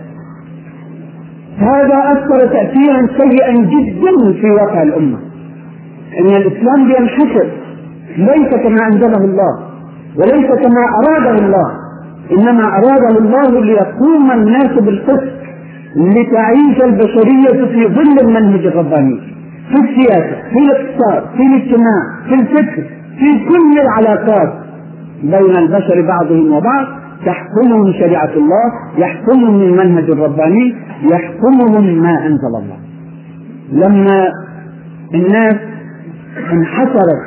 هذا أثر تأثيرا سيئا جدا في واقع الأمة. إن الإسلام بينحسر ليس كما أنزله الله وليس كما أراده الله. إنما أراده الله ليقوم الناس بالقسط لتعيش البشرية في ظل المنهج الرباني في السياسة في الاقتصاد في الاجتماع في الفكر في كل العلاقات بين البشر بعضهم وبعض. تحكمهم شريعة الله يحكمهم المنهج الرباني يحكمهم ما أنزل الله. لما الناس انحصرت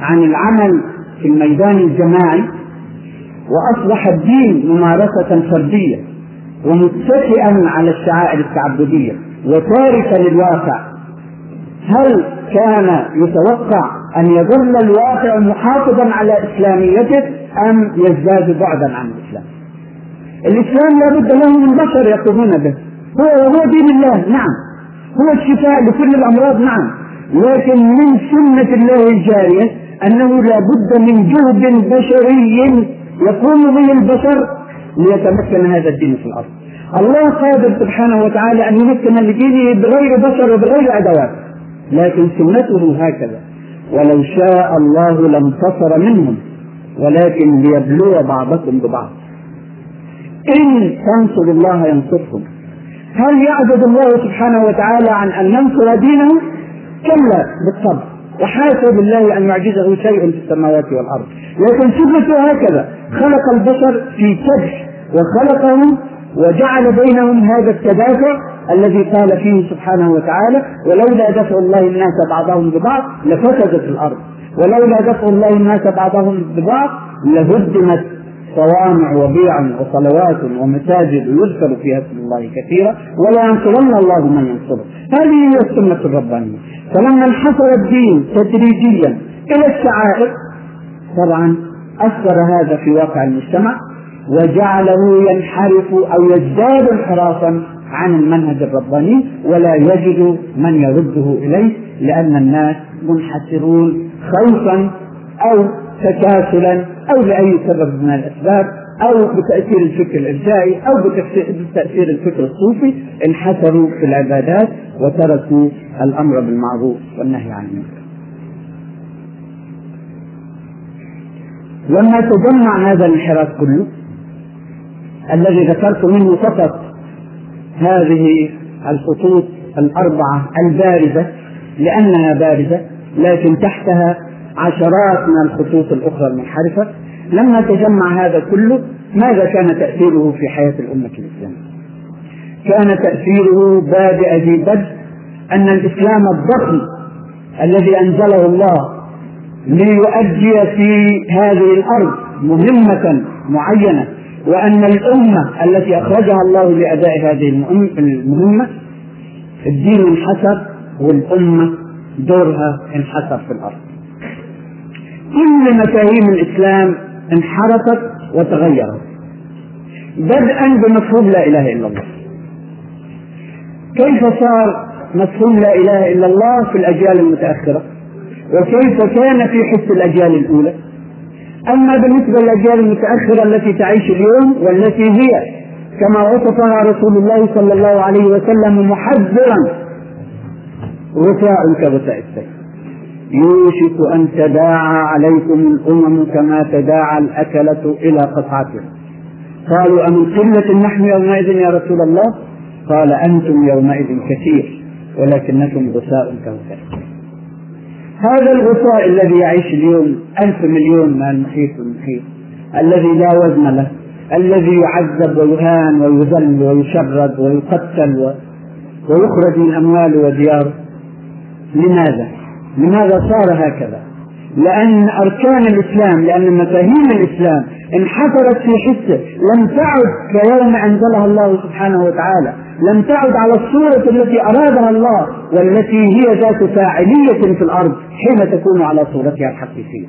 عن العمل في الميدان الجماعي وأصبح الدين ممارسة فردية ومتكئا على الشعائر التعبدية وتاركا للواقع هل كان يتوقع أن يظل الواقع محافظا على إسلاميته؟ أم يزداد بعدا عن الإسلام. الإسلام لا بد له من بشر يقومون به. هو هو دين الله نعم. هو الشفاء لكل الأمراض نعم. لكن من سنة الله الجارية أنه لا بد من جهد بشري يقوم به البشر ليتمكن هذا الدين في الأرض. الله قادر سبحانه وتعالى أن يمكن لدينه بغير بشر وبغير أدوات. لكن سنته هكذا. ولو شاء الله لانتصر منهم. ولكن ليبلو بعضكم ببعض. إن تنصروا الله ينصركم. هل يعجز الله سبحانه وتعالى عن أن ينصر دينه؟ كلا بالطبع. وحاشا بالله أن يعجزه شيء في السماوات والأرض. لكن سنته هكذا. خلق البشر في كبش وخلقهم وجعل بينهم هذا التدافع الذي قال فيه سبحانه وتعالى ولولا دفع الله الناس بعضهم ببعض لفسدت الأرض. ولولا دفع الله الناس بعضهم ببعض لهدمت صوامع وبيع وصلوات ومساجد يذكر فيها اسم الله كثيرا ولا ينصرن الله من ينصره. هذه هي السنة الربانية. فلما انحصر الدين تدريجيا إلى الشعائر طبعا أثر هذا في واقع المجتمع وجعله ينحرف أو يزداد انحرافا عن المنهج الرباني ولا يجد من يرده إليه لأن الناس منحسرون خوفا أو تكاسلا أو لأي سبب من الأسباب أو بتأثير الفكر الإرجائي أو بتأثير الفكر الصوفي انحسروا في العبادات وتركوا الأمر بالمعروف والنهي عن المنكر. لما تجمع هذا الانحراف كله الذي ذكرت منه فقط هذه الخطوط الأربعة البارزة لأنها بارزة لكن تحتها عشرات من الخطوط الأخرى المنحرفة لما تجمع هذا كله ماذا كان تأثيره في حياة الأمة الإسلامية؟ كان تأثيره بادئ ذي بدء أن الإسلام الضخم الذي أنزله الله ليؤدي في هذه الأرض مهمة معينة وأن الأمة التي أخرجها الله لأداء هذه المهمة الدين انحسر والأمة دورها انحسر في الأرض. كل مفاهيم الإسلام انحرفت وتغيرت. بدءا بمفهوم لا إله إلا الله. كيف صار مفهوم لا إله إلا الله في الأجيال المتأخرة؟ وكيف كان في حس الأجيال الأولى؟ أما بالنسبة للأجيال المتأخرة التي تعيش اليوم والتي هي كما وصفها رسول الله صلى الله عليه وسلم محذرا غثاء كغثاء السيف يوشك أن تداعى عليكم الأمم كما تداعى الأكلة إلى قطعتها. قالوا أمن قلة نحن يومئذ يا رسول الله؟ قال أنتم يومئذ كثير ولكنكم غثاء كغثاء هذا الغثاء الذي يعيش اليوم ألف مليون من المحيط والمحيط الذي لا وزن له الذي يعذب ويهان ويذل ويشرد ويقتل ويخرج من أمواله ودياره لماذا؟ لماذا صار هكذا؟ لأن أركان الإسلام لأن مفاهيم الإسلام انحصرت في حسه لم تعد كيوم أنزلها الله سبحانه وتعالى لم تعد على الصورة التي أرادها الله والتي هي ذات فاعلية في الأرض حين تكون على صورتها الحقيقية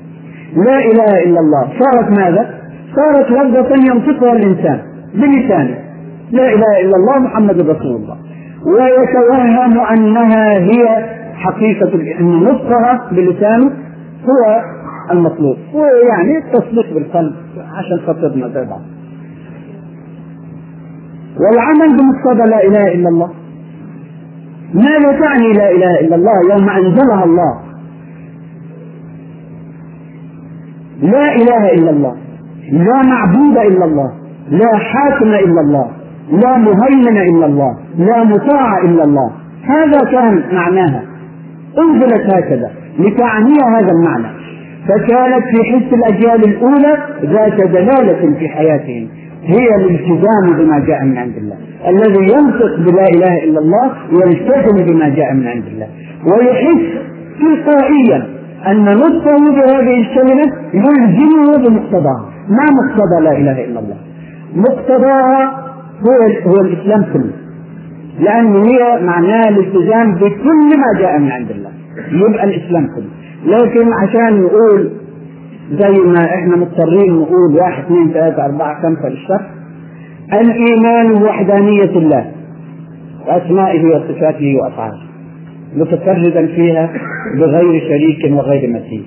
لا إله إلا الله صارت ماذا؟ صارت لفظة ينطقها الإنسان بلسانه لا إله إلا الله محمد رسول الله ويتوهم أنها هي حقيقة أن نطقها بلسانه هو المطلوب. ويعني التصديق بالقلب عشان خاطرنا زي بعض والعمل بمقتضى لا إله إلا الله. ماذا تعني لا إله إلا الله يوم أنزلها الله. لا إله إلا الله. لا معبود إلا الله. لا حاكم إلا الله. لا مهيمن إلا الله. لا مطاع إلا الله. هذا كان معناها. انزلت هكذا. لتعني هذا المعنى. فكانت في حس الأجيال الأولى ذات دلالة في حياتهم. هي الالتزام بما جاء من عند الله. الذي ينطق بلا إله إلا الله يلتزم بما جاء من عند الله. ويحس تلقائيا أن نطقه بهذه الكلمة يلزمه بمقتضاها. ما مقتضى لا إله إلا الله؟ مقتضاها هو هو الإسلام كله. لأن هي معناها الالتزام بكل ما جاء من عند الله. يبقى الإسلام كله. لكن عشان نقول زي ما إحنا مضطرين نقول واحد اثنين ثلاثة أربعة خمسة للشخص الإيمان بوحدانية الله وأسمائه وصفاته وأفعاله متفردا فيها بغير شريك وغير مثيل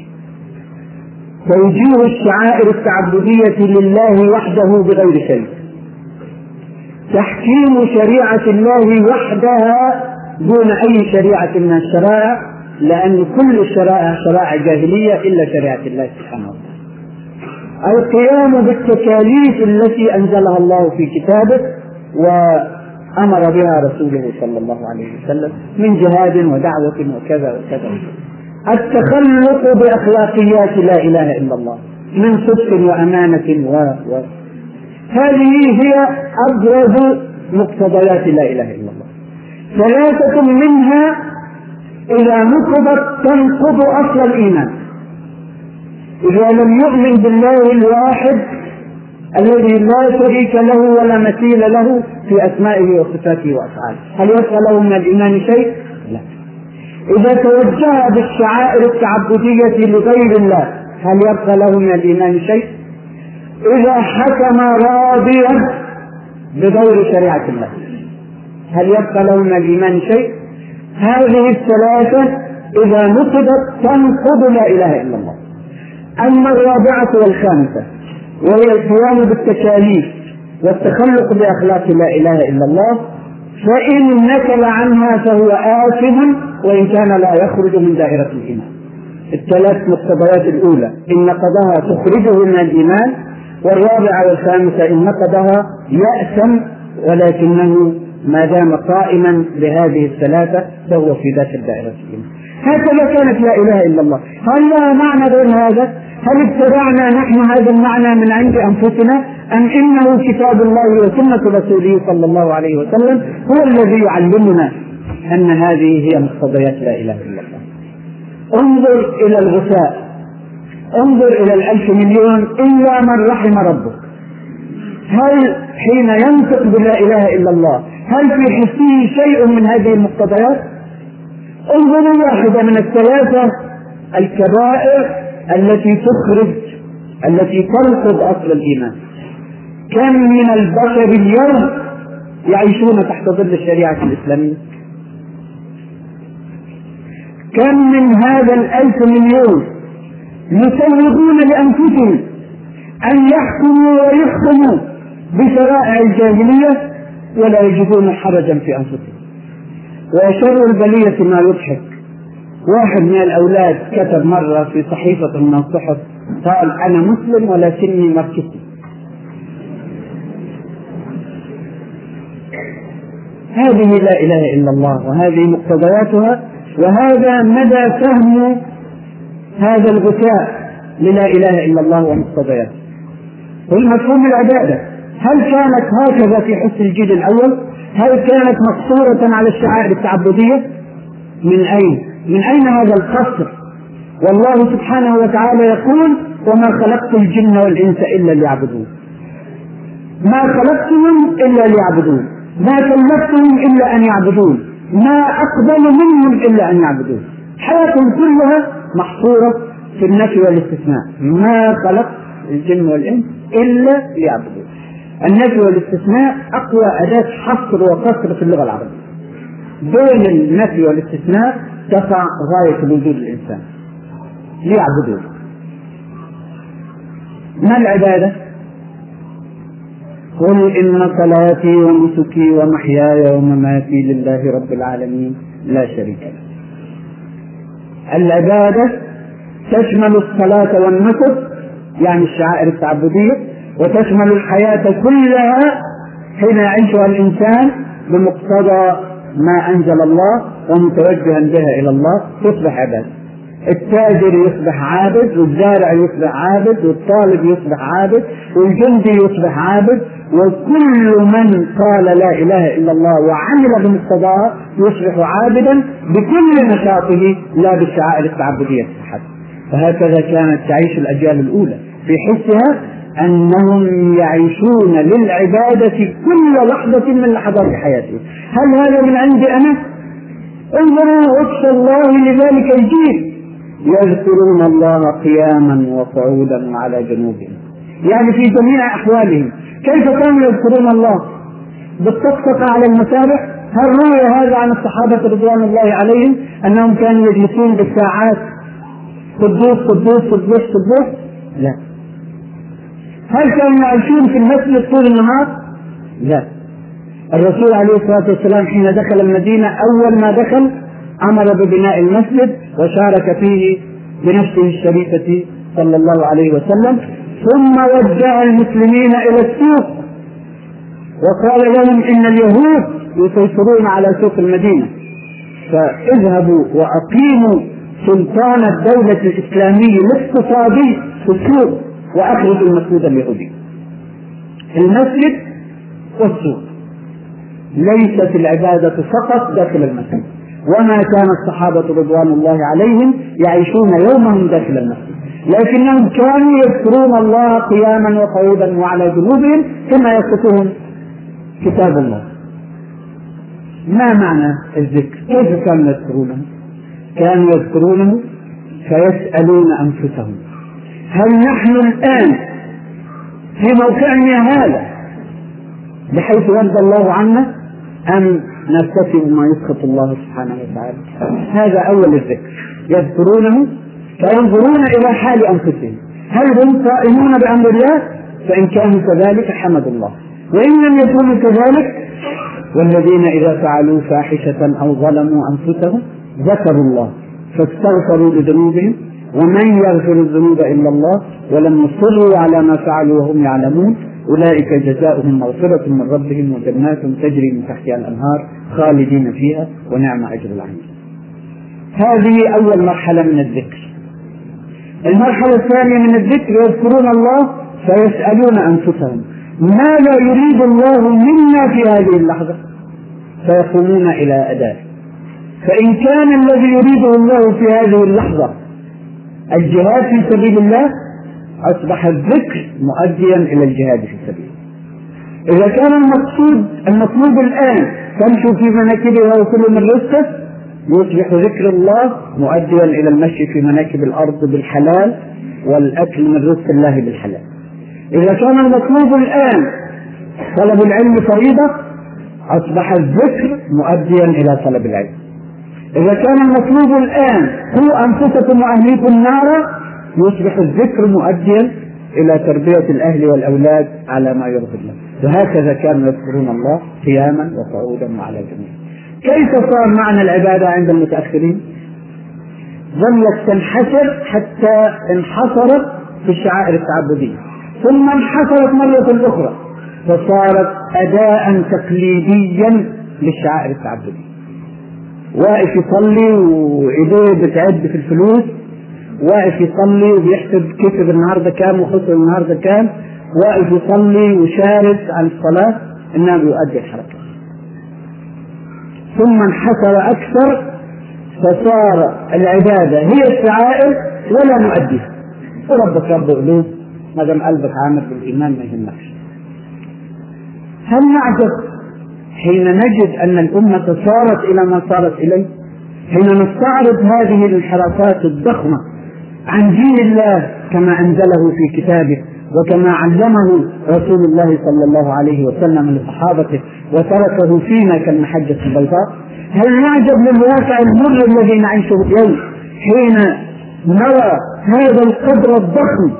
توجيه الشعائر التعبدية لله وحده بغير شريك. تحكيم شريعة الله وحدها دون أي شريعة من الشرائع لأن كل الشرائع شرائع جاهلية إلا شريعة الله سبحانه وتعالى. القيام بالتكاليف التي أنزلها الله في كتابه وأمر بها رسوله صلى الله عليه وسلم من جهاد ودعوة وكذا وكذا. التخلق بأخلاقيات لا إله إلا الله من صدق وأمانة و, و هذه هي أبرز مقتضيات لا إله إلا الله ثلاثة منها إذا نقضت تنقض أصل الإيمان إذا لم يؤمن بالله الواحد الذي لا شريك له ولا مثيل له في أسمائه وصفاته وأفعاله هل يبقى له من الإيمان شيء؟ لا إذا توجه بالشعائر التعبدية لغير الله هل يبقى له من الإيمان شيء؟ إذا حكم راضيا بغير شريعة الله. هل يبقى له من الإيمان شيء؟ هذه الثلاثة إذا نقضت تنقض لا إله إلا الله. أما الرابعة والخامسة وهي القيام بالتكاليف والتخلق بأخلاق لا إله إلا الله فإن نكل عنها فهو آثم وإن كان لا يخرج من دائرة الإيمان. الثلاث مقتضيات الأولى إن نقضها تخرجه من الإيمان والرابعة والخامسة إن نقضها يأثم ولكنه ما دام قائما بهذه الثلاثة فهو في ذات الدائرة الإيمان هكذا كانت لا إله إلا الله. هل لها معنى غير هذا؟ هل ابتدعنا نحن هذا المعنى من عند أنفسنا؟ أم إنه كتاب الله وسنة رسوله صلى الله عليه وسلم هو الذي يعلمنا أن هذه هي مقتضيات لا إله إلا الله؟ انظر إلى الغثاء. انظر إلى الألف مليون إلا من رحم ربك. هل حين ينطق بلا إله إلا الله هل في حسه شيء من هذه المقتضيات؟ انظروا واحدة من الثلاثة الكبائر التي تخرج التي تنقض أصل الإيمان. كم من البشر اليوم يعيشون تحت ظل الشريعة الإسلامية؟ كم من هذا الألف مليون يسوغون لأنفسهم أن يحكموا ويحكموا بشرائع الجاهلية ولا يجدون حرجا في أنفسهم. وشر البلية ما يضحك. واحد من الأولاد كتب مرة في صحيفة من الصحف قال أنا مسلم ولكني مركزي هذه لا إله إلا الله وهذه مقتضياتها وهذا مدى فهم هذا الغثاء للا إله إلا الله ومقتضياته والمفهوم العبادة هل كانت هكذا في حس الجيل الأول؟ هل كانت مقصورة على الشعائر التعبدية؟ من أين؟ من أين هذا القصر؟ والله سبحانه وتعالى يقول: وما خلقت الجن والإنس إلا ليعبدون. ما خلقتهم إلا ليعبدون، ما كلفتهم إلا أن يعبدون، ما أقبل منهم إلا أن يعبدون. حياتهم كلها محصورة في النفي والاستثناء، ما خلقت الجن والإنس إلا ليعبدون. النفي والاستثناء أقوى أداة حصر وقصر في اللغة العربية. بين النفي والاستثناء تقع غاية وجود الإنسان. ليعبدون. ما العبادة؟ قل إن صلاتي ونسكي ومحياي ومماتي لله رب العالمين لا شريك له. العبادة تشمل الصلاة والنسك يعني الشعائر التعبدية وتشمل الحياة كلها حين يعيشها الإنسان بمقتضى ما أنزل الله ومتوجها بها إلى الله تصبح عبادة. التاجر يصبح عابد والزارع يصبح عابد والطالب يصبح عابد والجندي يصبح عابد وكل من قال لا إله إلا الله وعمل بمقتضاها يصبح عابدا بكل نشاطه لا بالشعائر التعبدية فحسب فهكذا كانت تعيش الأجيال الأولى. في حسها أنهم يعيشون للعبادة كل لحظة من لحظات حياتهم. هل هذا من عندي أنا؟ انظروا وصف الله لذلك الجيل. يذكرون الله قياما وقعودا وعلى جنوبهم. يعني في جميع أحوالهم. كيف كانوا يذكرون الله؟ بالطقطقة على المسابح هل روي هذا عن الصحابة رضوان الله عليهم؟ أنهم كانوا يجلسون بالساعات؟ قدوس قدوس قدوس قدوس؟ لا. هل كانوا يعيشون في المسجد طول النهار؟ لا. الرسول عليه الصلاة والسلام حين دخل المدينة أول ما دخل أمر ببناء المسجد وشارك فيه بنفسه الشريفة صلى الله عليه وسلم ثم وجه المسلمين إلى السوق. وقال لهم إن اليهود يسيطرون على سوق المدينة. فاذهبوا وأقيموا سلطان الدولة الإسلامية الاقتصادي في السوق وأخرجوا المسجد اليهودي. المسجد والسوق. ليست العبادة فقط داخل المسجد. وما كان الصحابة رضوان الله عليهم يعيشون يومهم داخل المسجد. لكنهم كانوا يذكرون الله قياما وقعودا وعلى جنوبهم كما يصفهم كتاب الله. ما معنى الذكر؟ كيف كانوا يذكرونه؟ كانوا يذكرونه فيسألون أنفسهم. هل نحن الآن في موقعنا هذا بحيث يرضى الله عنا أم نرتكب ما يسخط الله سبحانه وتعالى. هذا أول الذكر. يذكرونه فينظرون إلى حال أنفسهم. هل هم قائمون بأمر الله؟ فإن كانوا كذلك حمدوا الله. وإن لم يكونوا كذلك والذين إذا فعلوا فاحشة أو ظلموا أنفسهم ذكروا الله. فاستغفروا لذنوبهم ومن يغفر الذنوب إلا الله ولم يصروا على ما فعلوا وهم يعلمون. أولئك جزاؤهم مغفرة من ربهم وجنات تجري من تحتها الأنهار خالدين فيها ونعم أجر العاملين هذه أول مرحلة من الذكر. المرحلة الثانية من الذكر يذكرون الله فيسألون أنفسهم ماذا يريد الله منا في هذه اللحظة؟ فيقومون إلى أداء فإن كان الذي يريده الله في هذه اللحظة الجهاد في سبيل الله أصبح الذكر مؤديا إلى الجهاد في سبيل إذا كان المقصود المطلوب الآن تمشوا في مناكبها وكل من رزقه يصبح ذكر الله مؤديا إلى المشي في مناكب الأرض بالحلال والأكل من رزق الله بالحلال. إذا كان المطلوب الآن طلب العلم فريضة أصبح الذكر مؤديا إلى طلب العلم. إذا كان المطلوب الآن هو أنفسكم وأهليكم نارا يصبح الذكر مؤديا إلى تربية الأهل والأولاد على ما يرضي الله. وهكذا كانوا يذكرون الله قياما وقعودا وعلى جنوب كيف صار معنى العبادة عند المتأخرين؟ ظلت تنحسر حتى انحصرت في الشعائر التعبدية. ثم انحصرت مرة أخرى فصارت أداء تقليديا للشعائر التعبدية. واقف يصلي وإيديه بتعد في الفلوس واقف يصلي وبيحسب كسب النهارده كام وخسر النهارده كام واقف يصلي وشارد عن الصلاة إنما بيؤدي الحركة. ثم انحسر أكثر فصار العبادة هي الشعائر ولا نؤديها وربك رب قلوب ما دام قلبك عامر بالإيمان ما يهمكش. هل نعجب حين نجد أن الأمة صارت إلى ما صارت إليه؟ حين نستعرض هذه الانحرافات الضخمة عن دين الله كما أنزله في كتابه وكما علمه رسول الله صلى الله عليه وسلم لصحابته وتركه فينا كالمحجة البيضاء. هل نعجب للواقع المر الذي نعيشه اليوم حين نرى هذا القدر الضخم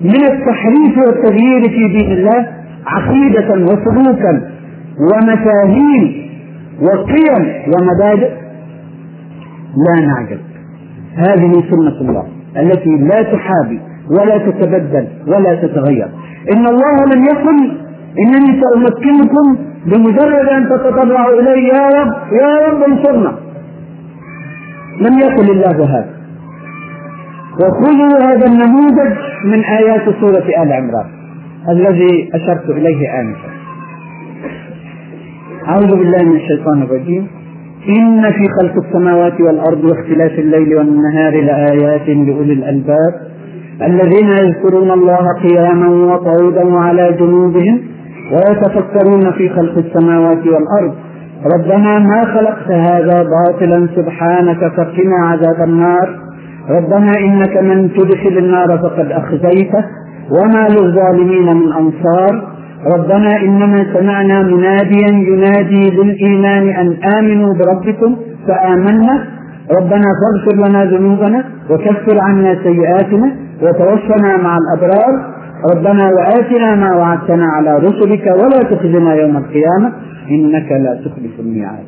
من التحريف والتغيير في دين الله عقيدة وسلوكا ومفاهيم وقيم ومبادئ؟ لا نعجب. هذه سنة الله. التي لا تحابي ولا تتبدل ولا تتغير. إن الله لم يقل إنني سأمكنكم بمجرد أن تتطلعوا إلي يا رب يا رب انصرنا. لم يقل الله هذا. وخذوا هذا النموذج من آيات سورة آل عمران الذي أشرت إليه آنفا. أعوذ بالله من الشيطان الرجيم. إن في خلق السماوات والأرض واختلاف الليل والنهار لآيات لأولي الألباب الذين يذكرون الله قياما وقعودا وعلى جنوبهم ويتفكرون في خلق السماوات والأرض. ربنا ما خلقت هذا باطلا سبحانك فقنا عذاب النار. ربنا إنك من تدخل النار فقد أخزيته وما للظالمين من أنصار. ربنا إننا سمعنا مناديا ينادي للإيمان أن آمنوا بربكم فآمنا. ربنا فاغفر لنا ذنوبنا وكفر عنا سيئاتنا وتوفنا مع الأبرار. ربنا وآتنا ما وعدتنا على رسلك ولا تخزنا يوم القيامة. إنك لا تخلف الميعاد.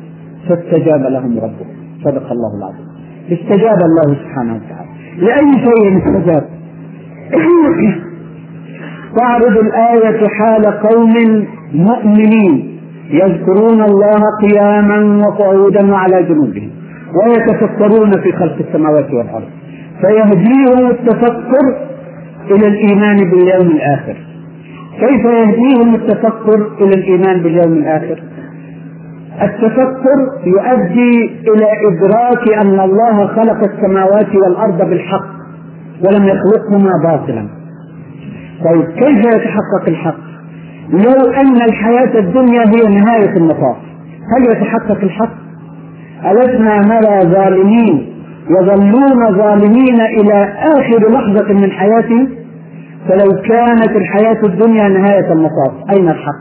فاستجاب لهم ربهم صدق الله العظيم. استجاب الله سبحانه وتعالى. لأي شيء استجاب تعرض الآية حال قوم مؤمنين يذكرون الله قياما وقعودا وعلى جنوبهم ويتفكرون في خلق السماوات والأرض. فيهديهم التفكر إلى الإيمان باليوم الآخر. كيف يهديهم التفكر إلى الإيمان باليوم الآخر؟ التفكر يؤدي إلى إدراك أن الله خلق السماوات والأرض بالحق ولم يخلقهما باطلا. طيب كيف يتحقق الحق؟ لو أن الحياة الدنيا هي نهاية المطاف هل يتحقق الحق؟ ألسنا نرى ظالمين يظلون ظالمين إلى آخر لحظة من حياتهم؟ فلو كانت الحياة الدنيا نهاية المطاف أين الحق؟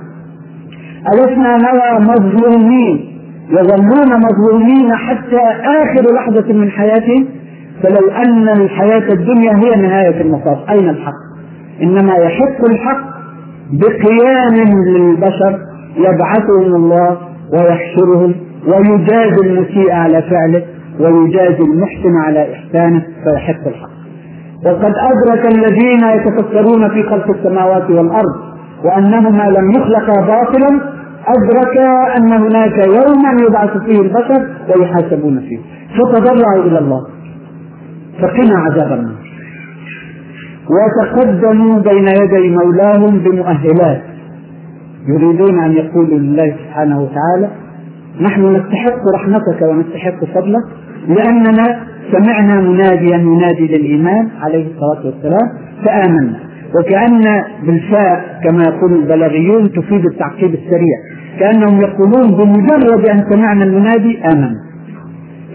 ألسنا نرى مظلومين يظلون مظلومين حتى آخر لحظة من حياتهم؟ فلو أن الحياة الدنيا هي نهاية المطاف أين الحق؟ إنما يحق الحق بقيام للبشر يبعثهم الله ويحشرهم ويجازي المسيء على فعله ويجازي المحسن على إحسانه فيحق الحق. وقد أدرك الذين يتفكرون في خلق السماوات والأرض وأنهما لم يخلقا باطلا أدرك أن هناك يوما يبعث فيه البشر ويحاسبون فيه. فتضرعوا إلى الله فقنا عذاب النار. وتقدموا بين يدي مولاهم بمؤهلات. يريدون أن يقولوا لله سبحانه وتعالى نحن نستحق رحمتك ونستحق فضلك لأننا سمعنا مناديا ينادي للإيمان. عليه الصلاة والسلام. فآمنا. وكأن بالفاء كما يقول البلاغيون تفيد التعقيب السريع. كأنهم يقولون بمجرد أن سمعنا المنادي آمنا.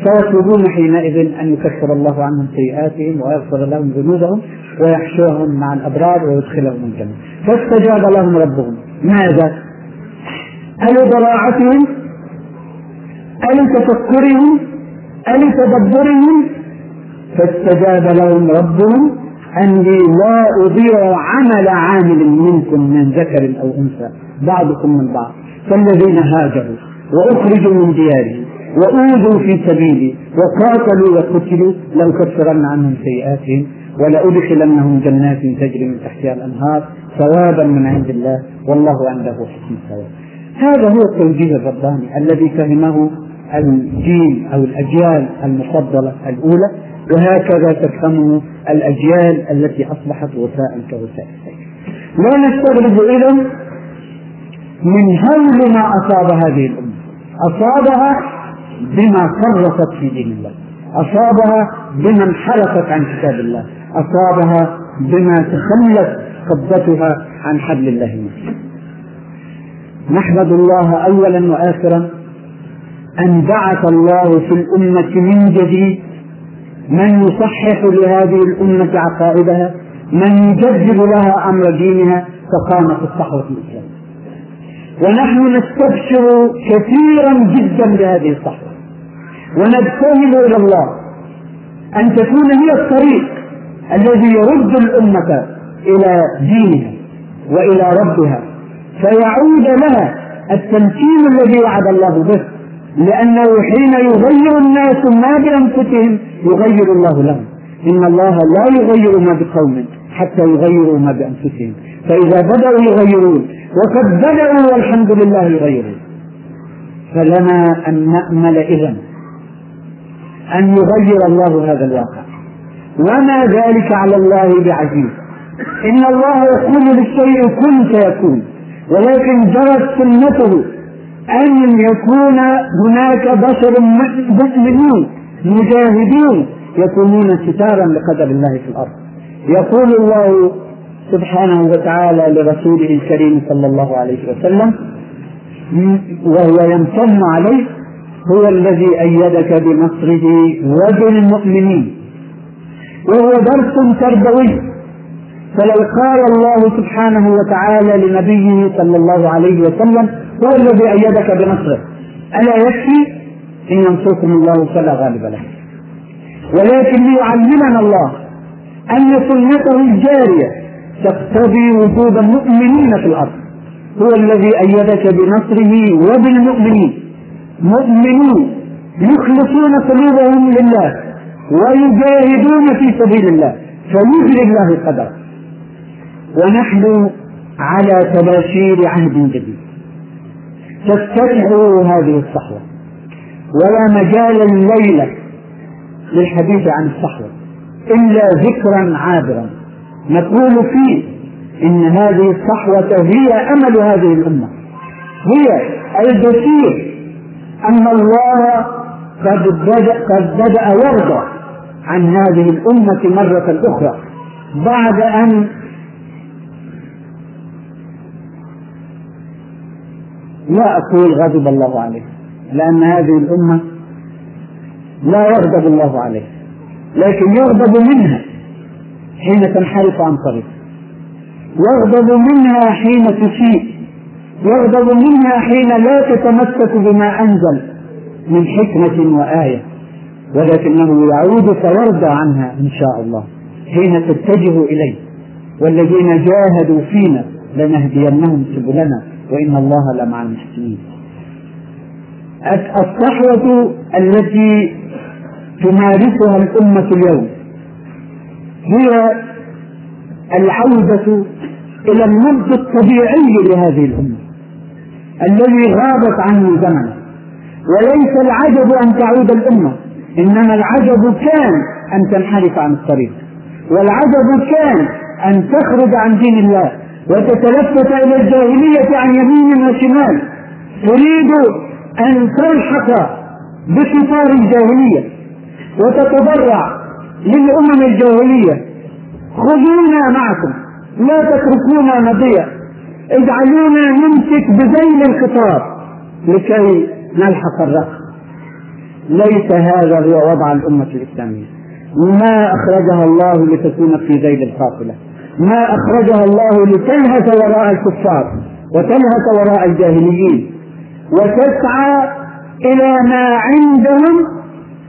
فيطلبون حينئذ أن يكفر الله عنهم سيئاتهم ويغفر لهم ذنوبهم ويحشرهم مع الأبرار ويدخلهم الجنة. فاستجاب لهم ربهم. ماذا؟ ألضراعتهم ألتفكرهم ألتدبرهم فاستجاب لهم ربهم أني لا أضيع عمل عامل منكم من ذكر أو أنثى. بعضكم من بعض. فالذين هاجروا وأخرجوا من ديارهم. وأوذوا في سبيلي وقاتلوا وقتلوا لأكفرن عنهم سيئاتهم ولأدخلنهم جنات تجري من تحتها الأنهار ثوابا من عند الله والله عنده حسن الثواب. هذا هو التوجيه الرباني الذي فهمه الجيل أو الأجيال المفضلة الأولى وهكذا تفهمه الأجيال التي أصبحت وساء كوساء السيف. لا نستغرب إذا من هول ما أصاب هذه الأمة. أصابها بما فرطت في دين الله. أصابها بما انحرفت عن كتاب الله. أصابها بما تخلت قبضتها عن حبل الله المتين نحمد الله أولا وآخرا أن بعث الله في الأمة من جديد من يصحح لهذه الأمة عقائدها من يجدد لها أمر دينها فقامت الصحوة الإسلامية ونحن نستبشر كثيرا جدا بهذه الصحوة. ونبتهل إلى الله أن تكون هي الطريق الذي يرد الأمة إلى دينها وإلى ربها. فيعود لها التمكين الذي وعد الله به لأنه حين يغير الناس ما بأنفسهم يغير الله لهم. إن الله لا يغير ما بقوم حتى يغيروا ما بأنفسهم. فإذا بدأوا يغيرون وقد بدأوا والحمد لله يغيرون. فلنا أن نأمل إذا أن يغير الله هذا الواقع. وما ذلك على الله بعزيز. إن الله يقول للشيء كن فيكون ولكن جرت سنته أن يكون هناك بشر مؤمنون مجاهدين يكونون ستارا لقدر الله في الأرض. يقول الله سبحانه وتعالى لرسوله الكريم صلى الله عليه وسلم وهو يمتن عليه هو الذي أيدك بنصره وبالمؤمنين. وهو درس تربوي. فلو قال الله سبحانه وتعالى لنبيه صلى الله عليه وسلم هو الذي أيدك بنصره. ألا يكفي؟ إن ينصركم الله فلا غالب له. ولكن ليعلمنا الله أن سنته الجارية تقتضي وجود المؤمنين في الأرض. هو الذي أيدك بنصره وبالمؤمنين. مؤمنون يخلصون قلوبهم لله ويجاهدون في سبيل الله فيجري الله القدر. ونحن على تباشير عهد جديد. تفتتح هذه الصحوة. ولا مجال الليلة للحديث عن الصحوة إلا ذكرا عابرا. نقول فيه إن هذه الصحوة هي أمل هذه الأمة. هي البشير. أن الله قد بدأ, قد بدأ يرضى عن هذه الأمة مرة أخرى. بعد أن لا أقول غضب الله عليه. لأن هذه الأمة لا يغضب الله عليه. لكن يغضب منها. حين تنحرف عن طريق. يغضب منها حين تسيء يغضب منها حين لا تتمسك بما أنزل من حكمة وآية. ولكنه يعود فيرضى عنها إن شاء الله حين تتجه إليه. والذين جاهدوا فينا لنهدينهم سبلنا وإن الله لمع المحسنين. الصحوة التي تمارسها الأمة اليوم هي العودة إلى النبض الطبيعي لهذه الأمة الذي غابت عنه زمنا وليس العجب أن تعود الأمة إنما العجب كان أن تنحرف عن الطريق. والعجب كان أن تخرج عن دين الله وتتلفت إلى الجاهلية عن يمين وشمال. تريد أن تلحق بقطار الجاهلية وتتضرع للأمم الجاهلية خذونا معكم. لا تتركونا نضيع اجعلونا نمسك بذيل القطار لكي نلحق الرقم. ليس هذا هو وضع الأمة الإسلامية. ما أخرجها الله لتكون في ذيل القافلة ما أخرجها الله لتلهث وراء الكفار وتلهث وراء الجاهليين. وتسعى إلى ما عندهم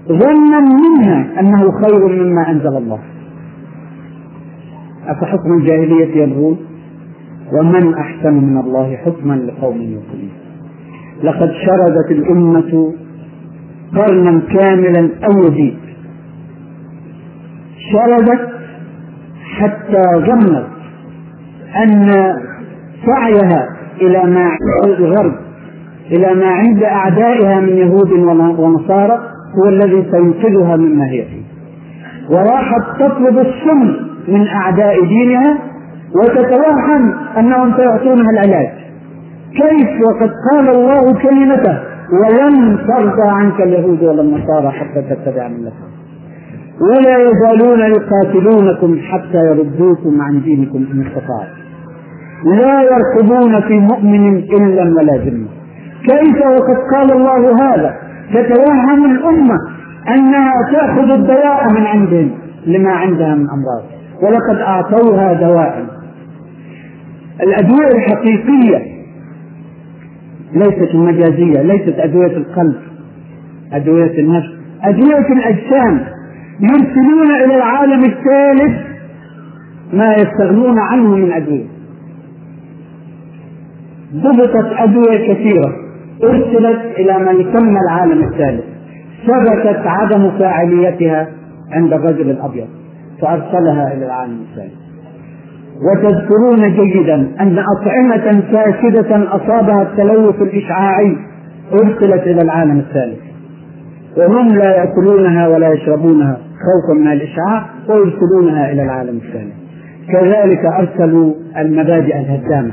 ظنا منها أنه خير مما أنزل الله. أفحكم الجاهلية يبغون؟ ومن أحسن من الله حكما لقوم يوقنون. لقد شردت الأمة قرنا كاملا أو يزيد. شردت حتى ظنت أن سعيها إلى ما عند الغرب إلى ما عند أعدائها من يهود ونصارى هو الذي سينقذها مما هي فيه وراحت تطلب السم من أعداء دينها وتتوهم أنهم سيعطونها العلاج. كيف وقد قال الله كلمته ولن ترضى عنك اليهود ولا النصارى حتى تتبع ملتهم. ولا يزالون يقاتلونكم حتى يردوكم عن دينكم إن استطاعوا. لا يرقبون في مؤمن إلا ولا ذمة. كيف وقد قال الله هذا؟ تتوهم الأمة أنها تأخذ الدواء من عندهم لما عندها من أمراض. ولقد أعطوها دواء الأدوية الحقيقية ليست المجازية ليست أدوية القلب أدوية النفس أدوية الأجسام. يرسلون إلى العالم الثالث ما يستغنون عنه من أدوية. ضبطت أدوية كثيرة. أرسلت إلى ما يسمى العالم الثالث. ثبتت عدم فاعليتها عند الرجل الأبيض فأرسلها إلى العالم الثالث. وتذكرون جيدا أن أطعمة فاسدة أصابها التلوث الإشعاعي أرسلت إلى العالم الثالث. وهم لا يأكلونها ولا يشربونها خوفا من الإشعاع ويرسلونها إلى العالم الثاني كذلك أرسلوا المبادئ الهدامة.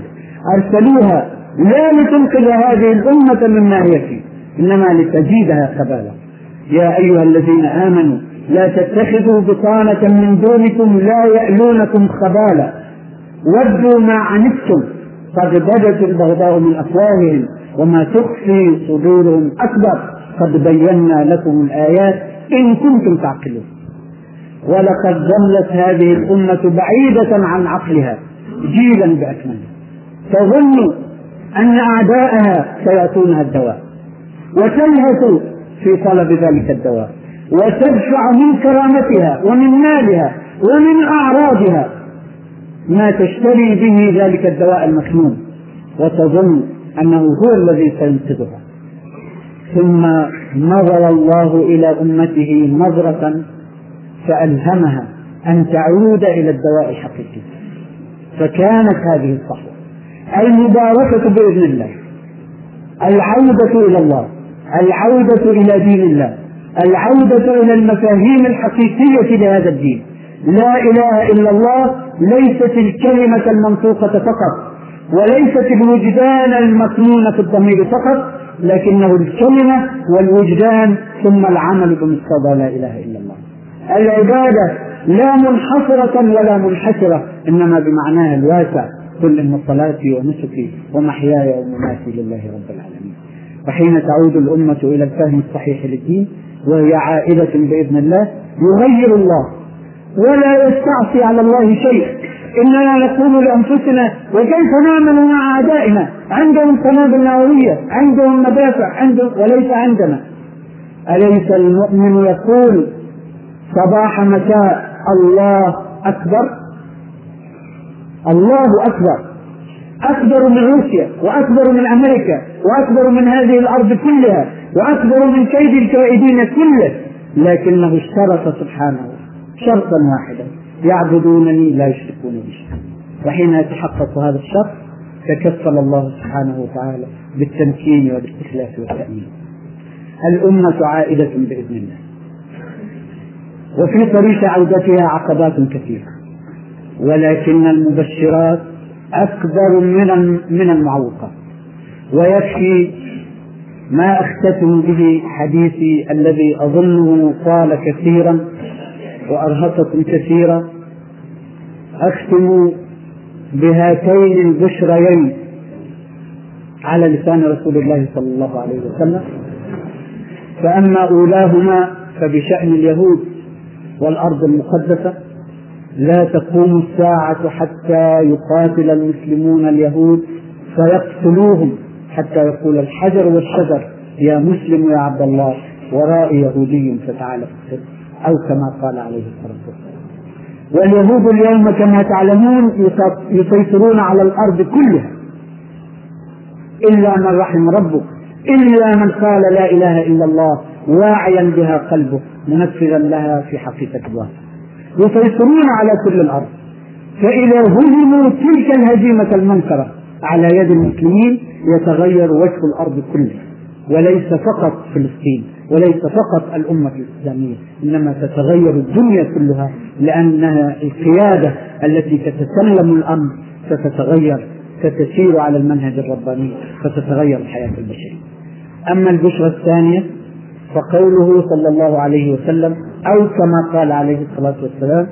أرسلوها لا لتنقذ هذه الأمة مما هي فيه إنما لتزيدها خبالا يا أيها الذين آمنوا لا تتخذوا بطانة من دونكم لا يألونكم خبالا ودوا ما عنتم قد بدت البغضاء من أفواههم وما تخفي صدورهم أكبر. قد بينا لكم الآيات إن كنتم تعقلون. ولقد ظلت هذه الأمة بعيدة عن عقلها جيلا بأكمله تظن أن أعداءها سيأتونها الدواء وتلهث في طلب ذلك الدواء وتدفع من كرامتها ومن مالها ومن أعراضها ما تشتري به ذلك الدواء المكنون وتظن أنه هو الذي سينقذها. ثم نظر الله إلى أمته نظرة فألهمها أن تعود إلى الدواء الحقيقي. فكانت هذه الصحوة. المباركة بإذن الله. العودة إلى الله. العودة إلى دين الله. العودة إلى المفاهيم الحقيقية لهذا الدين. لا إله إلا الله ليست الكلمة المنطوقة فقط وليست الوجدان المكنون في الضمير فقط لكنه الكلمة والوجدان ثم العمل بمقتضى لا إله إلا الله. العبادة لا منحصرة ولا منحسرة إنما بمعناها الواسع. قل إن صلاتي ونسكي ومحياي ومماتي لله رب العالمين. وحين تعود الأمة إلى الفهم الصحيح للدين وهي عائدة بإذن الله يغير الله. ولا يستعصي على الله شيء. إننا نقول لأنفسنا وكيف نعمل مع أعدائنا؟ عندهم قنابل نووية عندهم مدافع عندهم وليس عندنا. أليس المؤمن يقول صباح مساء الله أكبر؟ الله أكبر. أكبر من روسيا وأكبر من أمريكا وأكبر من هذه الأرض كلها وأكبر من كيد الكائدين كله. لكنه اشترط سبحانه شرطا واحدا. يعبدونني لا يشركون بي شيئا. وحين يتحقق هذا الشرط تكفل الله سبحانه وتعالى بالتمكين والاستخلاف والتأمين. الأمة عائدة بإذن الله. وفي طريق عودتها عقبات كثيرة. ولكن المبشرات أكبر من من المعوقات ويكفي ما أختتم به حديثي الذي أظنه طال كثيرا وأرهقكم كثيرا. أختم بهاتين البشريين على لسان رسول الله صلى الله عليه وسلم. فأما أولاهما فبشأن اليهود والأرض المقدسة. لا تقوم الساعة حتى يقاتل المسلمون اليهود فيقتلوهم حتى يقول الحجر والشجر يا مسلم يا عبد الله ورائي يهودي فتعال اقتل. أو كما قال عليه الصلاة والسلام. واليهود اليوم كما تعلمون يسيطرون على الأرض كلها. إلا من رحم ربك إلا من قال لا إله إلا الله واعيا بها قلبه منفذا لها في حقيقة الله يسيطرون على كل الأرض. فإذا هزموا تلك الهزيمة المنكرة على يد المسلمين يتغير وجه الأرض كلها وليس فقط فلسطين وليس فقط الأمة الإسلامية إنما تتغير الدنيا كلها لأنها القيادة التي تتسلم الأمر ستتغير ستسير على المنهج الرباني فتتغير الحياة البشرية. أما البشرى الثانية فقوله صلى الله عليه وسلم أو كما قال عليه الصلاة والسلام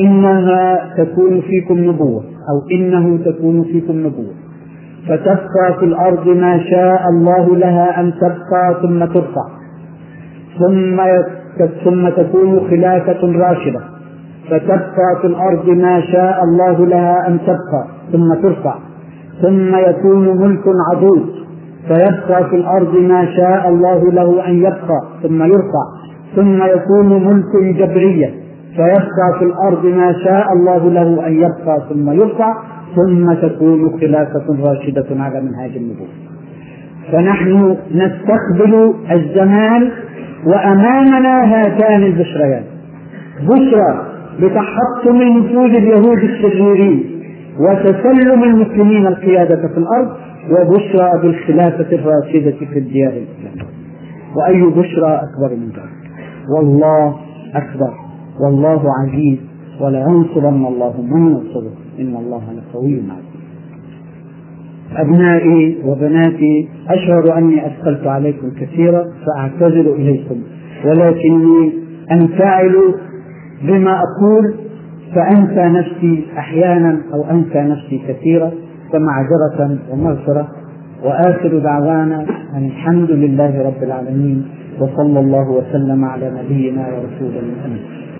إنها تكون فيكم نبوة أو إنه تكون فيكم نبوة. فتبقى في الأرض ما شاء الله لها أن تبقى ثم ترفع. ثم ثم تكون خلافة راشدة. فتبقى في الأرض ما شاء الله لها أن تبقى ثم ترفع. ثم يكون ملك عضوض فيبقى في الأرض ما شاء الله له أن يبقى ثم يرفع ثم يكون ملك جبرية. فيبقى في الأرض ما شاء الله له أن يبقى ثم يرفع ثم تكون خلافة راشدة على منهاج النبوة. فنحن نستقبل الزمان وأمامنا هاتان البشريان. بشرى بتحطم نفوذ اليهود الشريرين وتسلم المسلمين القيادة في الأرض وبشرى بالخلافة الراشدة في الديار الإسلامية. وأي بشرى أكبر من ذلك؟ والله أكبر والله عزيز ولينصرن الله من ينصره. إن الله لقوي عزيز. أبنائي وبناتي أشعر أني أثقلت عليكم كثيرا فأعتذر إليكم. ولكني أنفعل بما أقول فأنسى نفسي أحيانا أو أنسى نفسي كثيرا. فمعذرة ومغفرة وآخر دعوانا أن الحمد لله رب العالمين وصلى الله وسلم على نبينا ورسولنا محمد